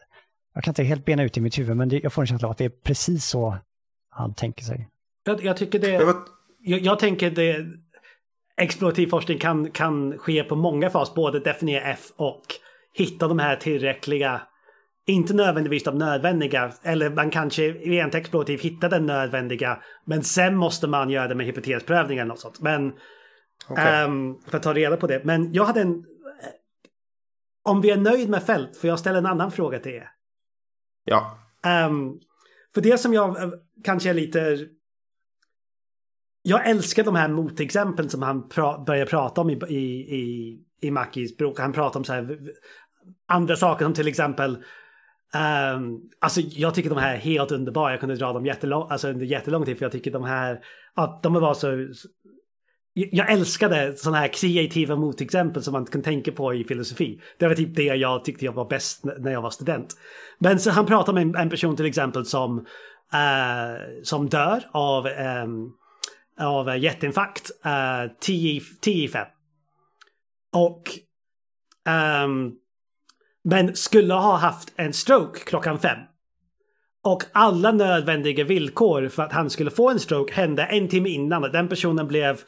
jag kan inte helt bena ut i mitt huvud men det, jag får en känsla av att det är precis så han tänker sig. Jag, jag tycker det... Jag, jag tänker det... explorativ forskning kan, kan ske på många fas, både definiera F och hitta de här tillräckliga, inte nödvändigtvis de nödvändiga, eller man kanske rent explorativ hittar den nödvändiga, men sen måste man göra det med hypotesprövning eller något sånt. Men okay. um, ehm, för att ta reda på det. Men jag hade en... Om vi är nöjd med fält, får jag ställa en annan fråga till er? Ja. Um, för det som jag uh, kanske är lite jag älskar de här motexemplen som han pra börjar prata om i, i, i, i Mackis bok. Han pratar om så här andra saker som till exempel um, alltså jag tycker de här är helt underbara. Jag kunde dra dem jättelång, alltså under jättelång tid för jag tycker de här, att de var så jag älskade sådana här kreativa motexempel som man kan tänka på i filosofi. Det var typ det jag tyckte jag var bäst när jag var student. Men så han pratar med en, person till exempel som, uh, som dör av um, av hjärtinfarkt uh, 10, 10 i 5. Och um, men skulle ha haft en stroke klockan 5. Och alla nödvändiga villkor för att han skulle få en stroke hände en timme innan. Den personen blev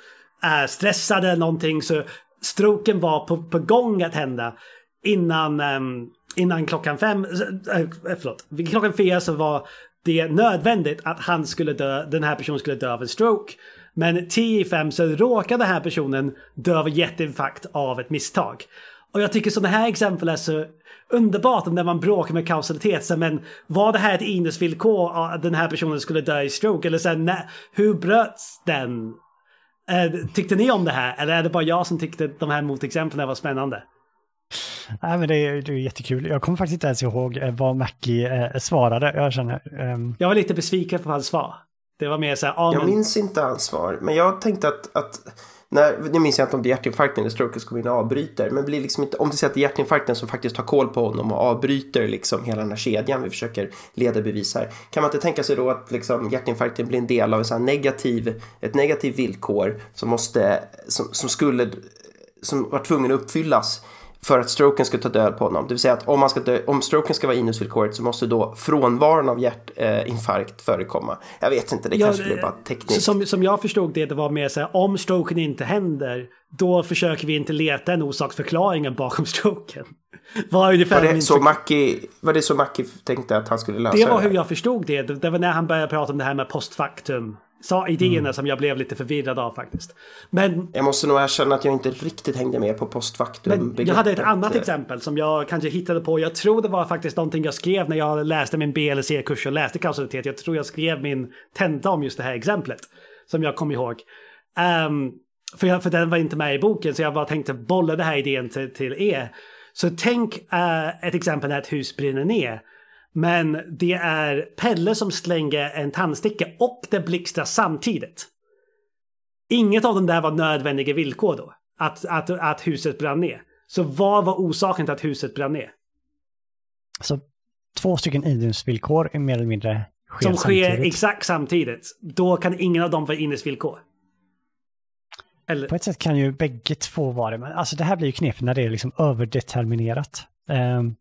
är stressad eller någonting så stroken var på, på gång att hända innan, ehm, innan klockan fem, äh, förlåt, klockan fyra så var det nödvändigt att han skulle dö, den här personen skulle dö av en stroke. Men 10 i 5 så råkar den här personen dö av hjärtinfarkt av ett misstag. Och jag tycker sådana här exempel är så underbart när man bråkar med kausalitet. Så, men var det här ett innesvillkor att den här personen skulle dö i stroke? Eller så, när, hur bröts den? Eh, tyckte ni om det här? Eller är det bara jag som tyckte de här motexemplen var spännande? Nej, men det är, det är jättekul. Jag kommer faktiskt inte ens ihåg eh, vad Mackie eh, svarade. Jag känner... Um... Jag var lite besviken på hans svar. Det var mer så här, ah, Jag men... minns inte hans svar, men jag tänkte att, att när, nu minns jag inte om det är hjärtinfarkten eller stroken som kommer in och avbryter. Men blir liksom inte, om det säger att det är hjärtinfarkten som faktiskt tar koll på honom och avbryter liksom hela den här kedjan vi försöker leda bevis här. Kan man inte tänka sig då att liksom hjärtinfarkten blir en del av en sån negativ, ett negativt villkor som måste, som, som skulle, som var tvungen att uppfyllas för att stroken ska ta död på honom. Det vill säga att om, man ska dö, om stroken ska vara inusvillkoret så måste då frånvaron av hjärtinfarkt eh, förekomma. Jag vet inte, det ja, kanske blir bara tekniskt. Som, som jag förstod det, det var mer så här, om stroken inte händer, då försöker vi inte leta en orsaksförklaring bakom <laughs> stroken. Var, ungefär var, det så Mackie, var det så Mackie tänkte att han skulle lösa det? Det var hur jag förstod det. Det var när han började prata om det här med postfaktum sa idéerna mm. som jag blev lite förvirrad av faktiskt. Men... Jag måste nog erkänna att jag inte riktigt hängde med på postfaktum. Men jag hade ett annat exempel som jag kanske hittade på. Jag tror det var faktiskt någonting jag skrev när jag läste min BLC-kurs och läste kausalitet. Jag tror jag skrev min tenta om just det här exemplet. Som jag kom ihåg. Um, för, jag, för den var inte med i boken så jag bara tänkte bolla den här idén till, till er. Så tänk uh, ett exempel när ett hus brinner ner. Men det är Pelle som slänger en tandsticka och det blixtrar samtidigt. Inget av dem där var nödvändiga villkor då. Att, att, att huset brann ner. Så vad var orsaken till att huset brann ner? Så två stycken idrottsvillkor är mer eller mindre sker Som sker samtidigt. exakt samtidigt. Då kan ingen av dem vara innesvillkor. Eller... På ett sätt kan ju bägge två vara det, men alltså det här blir ju knepigt när det är liksom överdeterminerat. Um,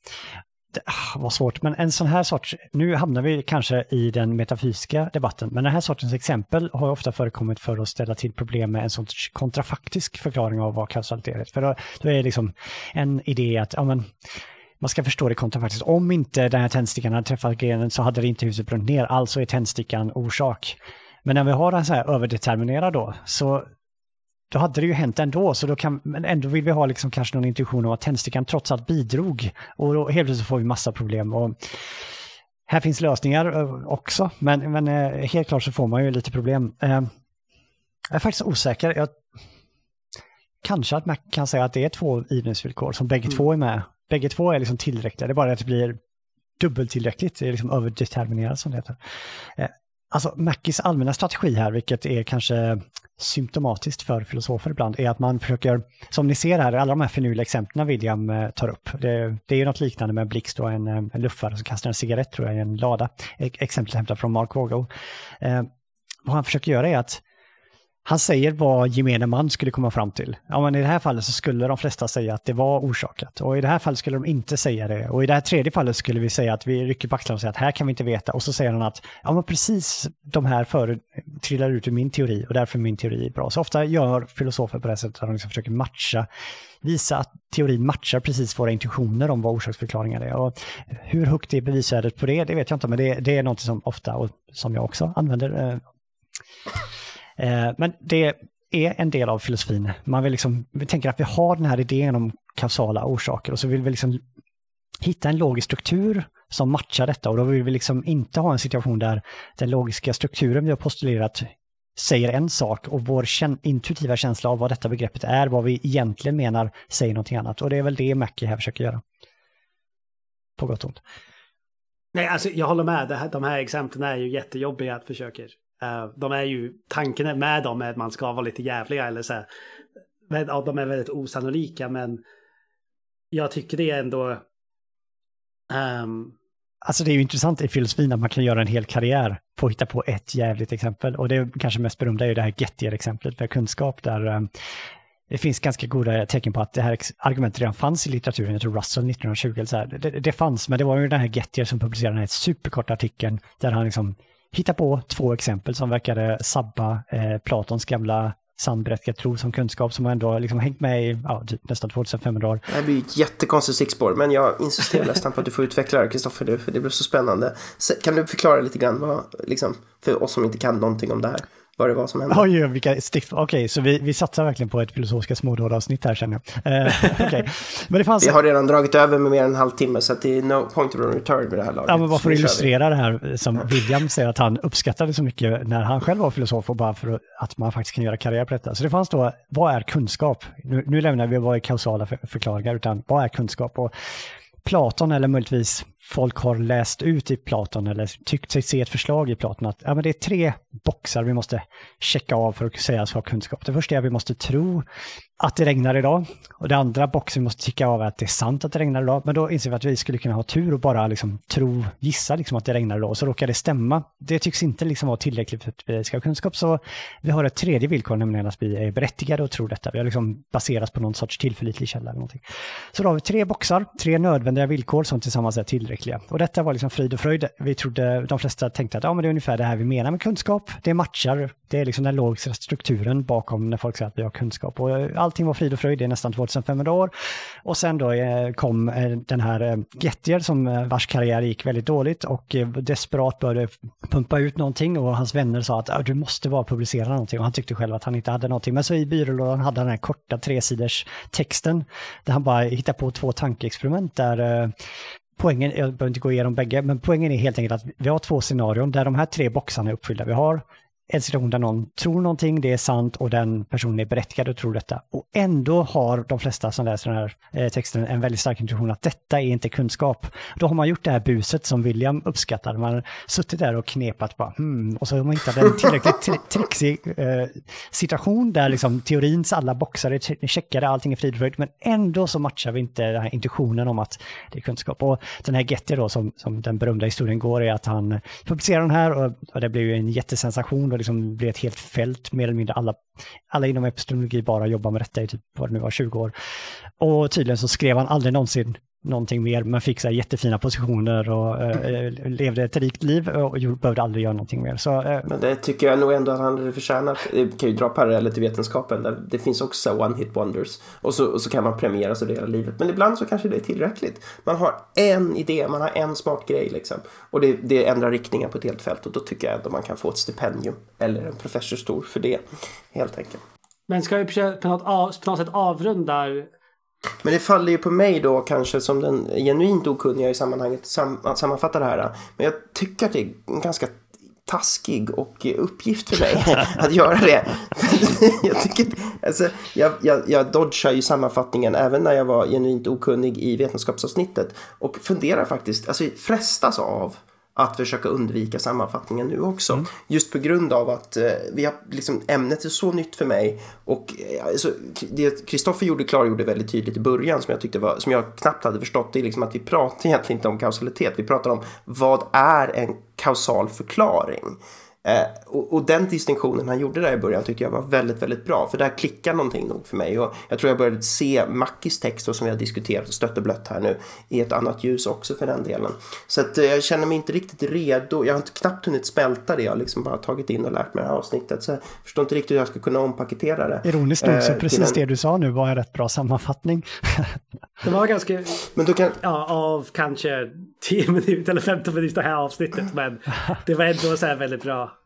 det vad svårt, men en sån här sorts, nu hamnar vi kanske i den metafysiska debatten, men den här sortens exempel har ofta förekommit för att ställa till problem med en sorts kontrafaktisk förklaring av vad kausalitet är. För då, då är det liksom en idé att ja, men, man ska förstå det kontrafaktiskt. Om inte den här tändstickan hade träffat grenen så hade det inte huset brunnit ner, alltså är tändstickan orsak. Men när vi har den så här överdeterminerad då, så då hade det ju hänt ändå, så då kan, men ändå vill vi ha liksom kanske någon intuition om att tändstickan trots allt bidrog. Och då helt plötsligt får vi massa problem. Och här finns lösningar eh, också, men, men eh, helt klart så får man ju lite problem. Eh, jag är faktiskt osäker. Jag, kanske att man kan säga att det är två givningsvillkor som bägge mm. två är med. Bägge två är liksom tillräckliga, det är bara att det blir dubbeltillräckligt, det är liksom överdeterminerat som det heter. Alltså Mackis allmänna strategi här, vilket är kanske symptomatiskt för filosofer ibland, är att man försöker, som ni ser här, alla de här finurliga exemplen William eh, tar upp. Det, det är ju något liknande med blixt och en, eh, en luffare som kastar en cigarett tror jag i en lada. E-, exemplet hämtat från Mark Vogel. Eh, vad han försöker göra är att han säger vad gemene man skulle komma fram till. Ja, men i det här fallet så skulle de flesta säga att det var orsakat. Och i det här fallet skulle de inte säga det. Och i det här tredje fallet skulle vi säga att vi rycker på axlarna och säger att här kan vi inte veta. Och så säger han att ja, men precis de här före trillar ut ur min teori och därför är min teori bra. Så ofta gör filosofer på det sättet att de liksom försöker matcha, visa att teorin matchar precis våra intuitioner om vad orsaksförklaringar är. Och hur högt är bevisvärdet på det, det vet jag inte, men det, det är något som ofta, och som jag också använder, Eh, Eh, men det är en del av filosofin. Man vill liksom, vi tänker att vi har den här idén om kausala orsaker och så vill vi liksom hitta en logisk struktur som matchar detta och då vill vi liksom inte ha en situation där den logiska strukturen vi har postulerat säger en sak och vår intuitiva känsla av vad detta begreppet är, vad vi egentligen menar, säger någonting annat. Och det är väl det Mackie här försöker göra. På gott och ont. Nej, alltså jag håller med. De här exemplen är ju jättejobbiga att försöka Eh, de är ju, tanken med dem är att man ska vara lite jävliga eller så här. Men, ja, de är väldigt osannolika men jag tycker det är ändå... Um... Alltså det är ju intressant i filosofin att man kan göra en hel karriär på att hitta på ett jävligt exempel. Och det kanske mest berömda är ju det här Gettier-exemplet med kunskap där um, det finns ganska goda tecken på att det här argumentet redan fanns i litteraturen. Jag tror Russell 1920 eller så här. Det, det fanns, men det var ju den här Gettier som publicerade den här superkorta artikeln där han liksom hitta på två exempel som verkade sabba eh, Platons gamla sannberättigad tro som kunskap som ändå liksom hängt med i ja, typ nästan 2500 år. Det här blir ett jättekonstigt stickspår, men jag insisterar nästan på att du får utveckla det, Kristoffer, för det blir så spännande. Kan du förklara lite grann, vad, liksom, för oss som inte kan någonting om det här? Vad det var som hände. Oj, vilka stick... Okej, okay, så vi, vi satsar verkligen på ett filosofiska smådåd-avsnitt här känner jag. <laughs> Uh, okay. men det fanns... Vi har redan dragit över med mer än en halvtimme så det är no point of return med det här laget. Ja, men bara för att illustrera det här som William säger att han uppskattade så mycket när han själv var filosof och bara för att man faktiskt kan göra karriär på detta. Så det fanns då, vad är kunskap? Nu, nu lämnar vi vad är kausala förklaringar, utan vad är kunskap? Och Platon eller möjligtvis folk har läst ut i Platon eller tyckt sig se ett förslag i Platon att ja, men det är tre boxar vi måste checka av för att säga oss ha kunskap. Det första är att vi måste tro att det regnar idag. Och det andra boxen vi måste ticka av är att det är sant att det regnar idag. Men då inser vi att vi skulle kunna ha tur och bara liksom tro, gissa liksom att det regnar idag och så råkar det stämma. Det tycks inte liksom vara tillräckligt för att vi ska ha kunskap. Så vi har ett tredje villkor, nämligen att vi är berättigade och tror detta. Vi har liksom baserats på någon sorts tillförlitlig källa eller någonting. Så då har vi tre boxar, tre nödvändiga villkor som tillsammans är tillräckliga. Och detta var liksom frid och fröjd. Vi trodde, de flesta tänkte att ja, men det är ungefär det här vi menar med kunskap. Det matchar, det är liksom den logiska strukturen bakom när folk säger att vi har kunskap. Och eh, allting var frid och fröjd, det är nästan 2500 år. Och sen då eh, kom eh, den här eh, Gettier som vars karriär gick väldigt dåligt och desperat började pumpa ut någonting och hans vänner sa att du måste bara publicera någonting och han tyckte själv att han inte hade någonting. Men så i byrålådan hade han den här korta tresiders texten där han bara hittade på två tankeexperiment där poängen, jag behöver inte gå igenom bägge, men poängen är helt enkelt att vi har två scenarion där de här tre boxarna är uppfyllda. Vi har en situation där någon tror någonting, det är sant och den personen är berättigad att tro detta. Och ändå har de flesta som läser den här eh, texten en väldigt stark intuition att detta är inte kunskap. Då har man gjort det här buset som William uppskattar. Man har suttit där och knepat bara hmm, och så har man hittat en tillräckligt tri <laughs> trixig eh, situation där liksom teorins alla boxar är checkade, allting är fridfröjd, men ändå så matchar vi inte den här intuitionen om att det är kunskap. Och den här Getty då, som, som den berömda historien går, är att han publicerar den här och, och det blir ju en jättesensation liksom blir ett helt fält mer eller mindre. Alla, alla inom epistemologi bara jobbar med detta i typ, vad det nu var, 20 år. Och tydligen så skrev han aldrig någonsin någonting mer, men fick så här jättefina positioner och eh, levde ett rikt liv och behövde aldrig göra någonting mer. Så, eh. Men det tycker jag nog ändå att han hade förtjänat. Det kan ju dra paralleller till vetenskapen där det finns också one-hit wonders och så, och så kan man premieras över hela livet. Men ibland så kanske det är tillräckligt. Man har en idé, man har en smart grej liksom och det, det ändrar riktningen på ett helt fält och då tycker jag ändå man kan få ett stipendium eller en professorstol för det helt enkelt. Men ska vi på något, på något sätt avrunda men det faller ju på mig då kanske som den genuint okunniga i sammanhanget att sammanfatta det här. Men jag tycker att det är en ganska taskig och uppgift för mig <laughs> att göra det. <laughs> jag, tycker, alltså, jag, jag, jag dodgar ju sammanfattningen även när jag var genuint okunnig i vetenskapsavsnittet och funderar faktiskt, alltså frestas av att försöka undvika sammanfattningen nu också. Mm. Just på grund av att eh, vi har, liksom, ämnet är så nytt för mig. Och eh, alltså, det Kristoffer gjorde klargjorde väldigt tydligt i början som jag, tyckte var, som jag knappt hade förstått. Det är liksom att vi pratar egentligen inte om kausalitet. Vi pratar om vad är en kausal förklaring. Eh, och, och, den distinktionen han gjorde där i början tyckte jag var väldigt, väldigt bra. För där klickar någonting nog för mig. Och jag tror jag började se Mackis text, som vi har diskuterat och stött och blött här nu, i ett annat ljus också för den delen. Så att, eh, jag känner mig inte riktigt redo. Jag har inte knappt hunnit smälta det. Jag har liksom bara tagit in och lärt mig det här avsnittet. Så jag förstår inte riktigt hur jag ska kunna ompaketera det. Ironiskt nog så eh, precis en... det du sa nu var en rätt bra sammanfattning. det var ganska... Men då kan... Ja, av kanske 10 minuter eller 15 minuter det här avsnittet. Men det var ändå så här väldigt bra.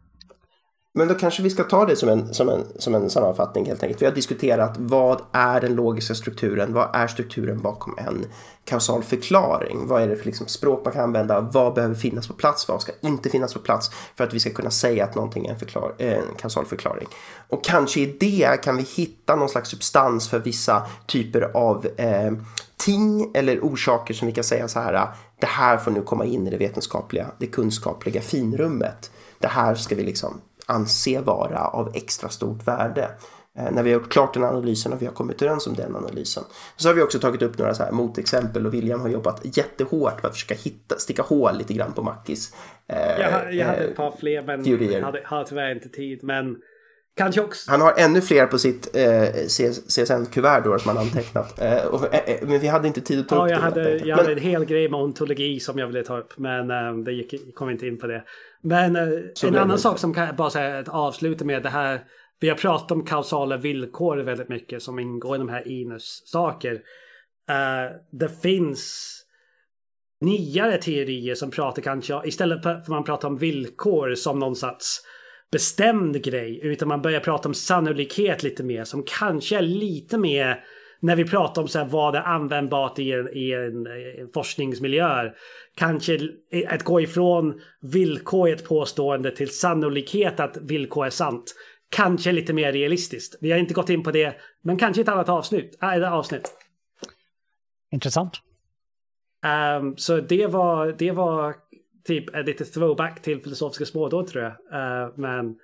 Men då kanske vi ska ta det som en, som, en, som en sammanfattning helt enkelt. Vi har diskuterat vad är den logiska strukturen? Vad är strukturen bakom en kausal förklaring? Vad är det för liksom språk man kan använda? Vad behöver finnas på plats? Vad ska inte finnas på plats för att vi ska kunna säga att någonting är en, förklar, eh, en kausal förklaring? Och kanske i det kan vi hitta någon slags substans för vissa typer av eh, ting eller orsaker som vi kan säga så här. Det här får nu komma in i det vetenskapliga, det kunskapliga finrummet. Det här ska vi liksom anse vara av extra stort värde. Eh, när vi har gjort klart den analysen och vi har kommit överens om den analysen. Så har vi också tagit upp några så här motexempel och William har jobbat jättehårt för att försöka hitta, sticka hål lite grann på Mackis. Eh, jag, jag hade ett par fler men teorier. hade, hade tyvärr inte tid. Men kanske också. Han har ännu fler på sitt eh, CSN-kuvert då som han antecknat. Eh, och, eh, men vi hade inte tid att ta ja, upp jag det. Hade, jag men... hade en hel grej med ontologi som jag ville ta upp. Men eh, det gick, kom inte in på det. Men eh, en annan sak som kan bara säga ett avsluta med det här. Vi har pratat om kausala villkor väldigt mycket som ingår i de här inus-saker. Det finns nyare teorier som pratar kanske istället för att man pratar om villkor som någon sorts bestämd grej utan man börjar prata om sannolikhet lite mer som kanske är lite mer när vi pratar om så här, vad är användbart i en, i en, en forskningsmiljö. Kanske att gå ifrån villkor i ett påstående till sannolikhet att villkor är sant. Kanske lite mer realistiskt. Vi har inte gått in på det, men kanske ett annat avsnitt. Äh, avsnitt. Intressant. Um, så det var, det var typ ett litet throwback till filosofiska smådåd tror jag. Uh, men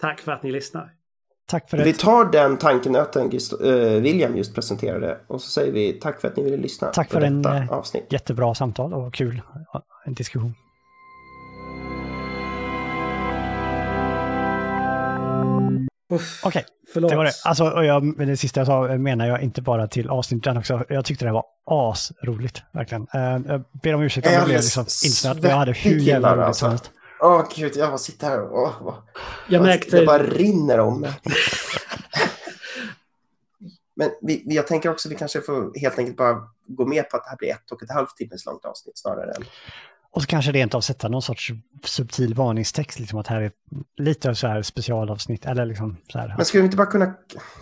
tack för att ni lyssnar. Tack för det. Vi tar den tankenöten uh, William just presenterade och så säger vi tack för att ni ville lyssna. Tack för en avsnitt. jättebra samtal och kul en diskussion. Okej, okay. det var det. Alltså, och jag, det sista jag sa menar jag inte bara till avsnittet också. Jag tyckte det var asroligt, verkligen. Uh, jag ber om ursäkt om jag blev liksom insnöad. Jag hade hur jävla roligt som helst. Åh oh, gud, jag bara sitter här och... Oh, oh. Jag märkte... Det bara rinner om mig. Men vi, jag tänker också att vi kanske får helt enkelt bara gå med på att det här blir ett och ett halvt timmes långt avsnitt snarare än... Och så kanske rent av sätta någon sorts subtil varningstext, liksom att här är lite så här specialavsnitt. Eller liksom så här. Men ska vi inte bara kunna,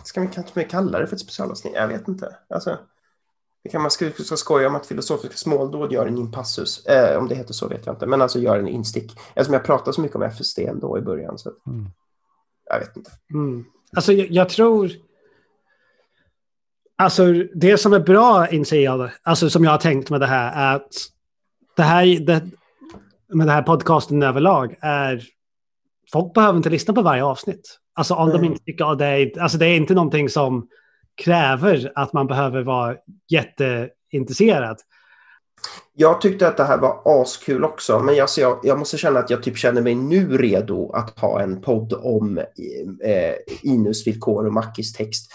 ska vi kanske kalla det för ett specialavsnitt? Jag vet inte. Alltså, det kan man ska, ska skoja om att filosofiska småldåd gör en inpassus. Eh, om det heter så vet jag inte. Men alltså gör en instick. Eftersom jag pratar så mycket om FSD ändå i början. Så mm. Jag vet inte. Mm. Alltså jag, jag, tror... Alltså det som är bra inser jag, alltså som jag har tänkt med det här är att det här, det, med det här podcasten överlag är... Folk behöver inte lyssna på varje avsnitt. Alltså om mm. de inte tycker att det är... Alltså det är inte någonting som kräver att man behöver vara jätteintresserad. Jag tyckte att det här var askul också, men jag, jag, jag måste känna att jag typ känner mig nu redo att ha en podd om eh, Inus villkor och Mackis text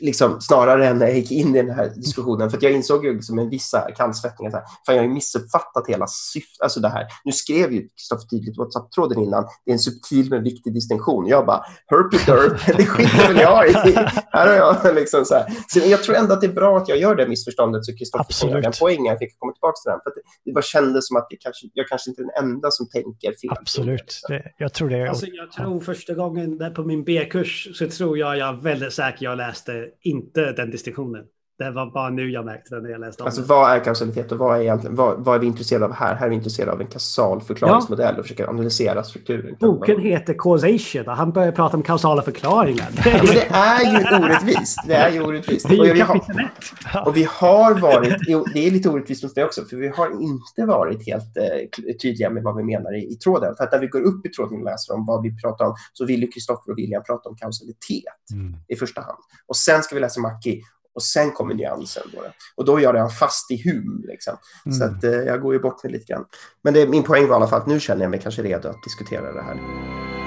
liksom, snarare än när jag gick in i den här diskussionen. För att jag insåg ju liksom en vissa kallsvettningar. För jag har ju missuppfattat hela syftet. Alltså det här. Nu skrev ju Kristoffer tydligt WhatsApp-tråden innan. Det är en subtil men viktig distinktion. Jag bara, herpy <laughs> det skiter väl jag i. Här har jag liksom så här. Så jag tror ändå att det är bra att jag gör det missförståndet så Kristoffer får den poängen. Jag fick komma tillbaka till den. För det, det bara kändes som att jag kanske, jag kanske inte är den enda som tänker fel. Absolut. Det, jag tror det. Alltså, jag tror första gången där på min B-kurs så tror jag jag är väldigt säker jag läste inte den distinktionen. Det var bara nu jag märkte det när jag läste om alltså, Vad är kausalitet och vad är, egentligen, vad, vad är vi intresserade av här? Här är vi intresserade av en kausal förklaringsmodell ja. och försöker analysera strukturen. Boken heter Causation och han börjar prata om kausala förklaringar. Ja, men det är ju orättvist. Det är ju orättvist. Det är ju och, vi har, och vi har varit, det är lite orättvist mot det också, för vi har inte varit helt eh, tydliga med vad vi menar i, i tråden. För att när vi går upp i tråden och läser om vad vi pratar om så vill ju Kristoffer och William prata om kausalitet mm. i första hand. Och sen ska vi läsa Mackie och sen kommer nyansen. Då. Och då gör jag fast i hum. Liksom. Mm. Så att, eh, jag går ju bort mig lite grann. Men det, min poäng var i alla fall att nu känner jag mig kanske redo att diskutera det här.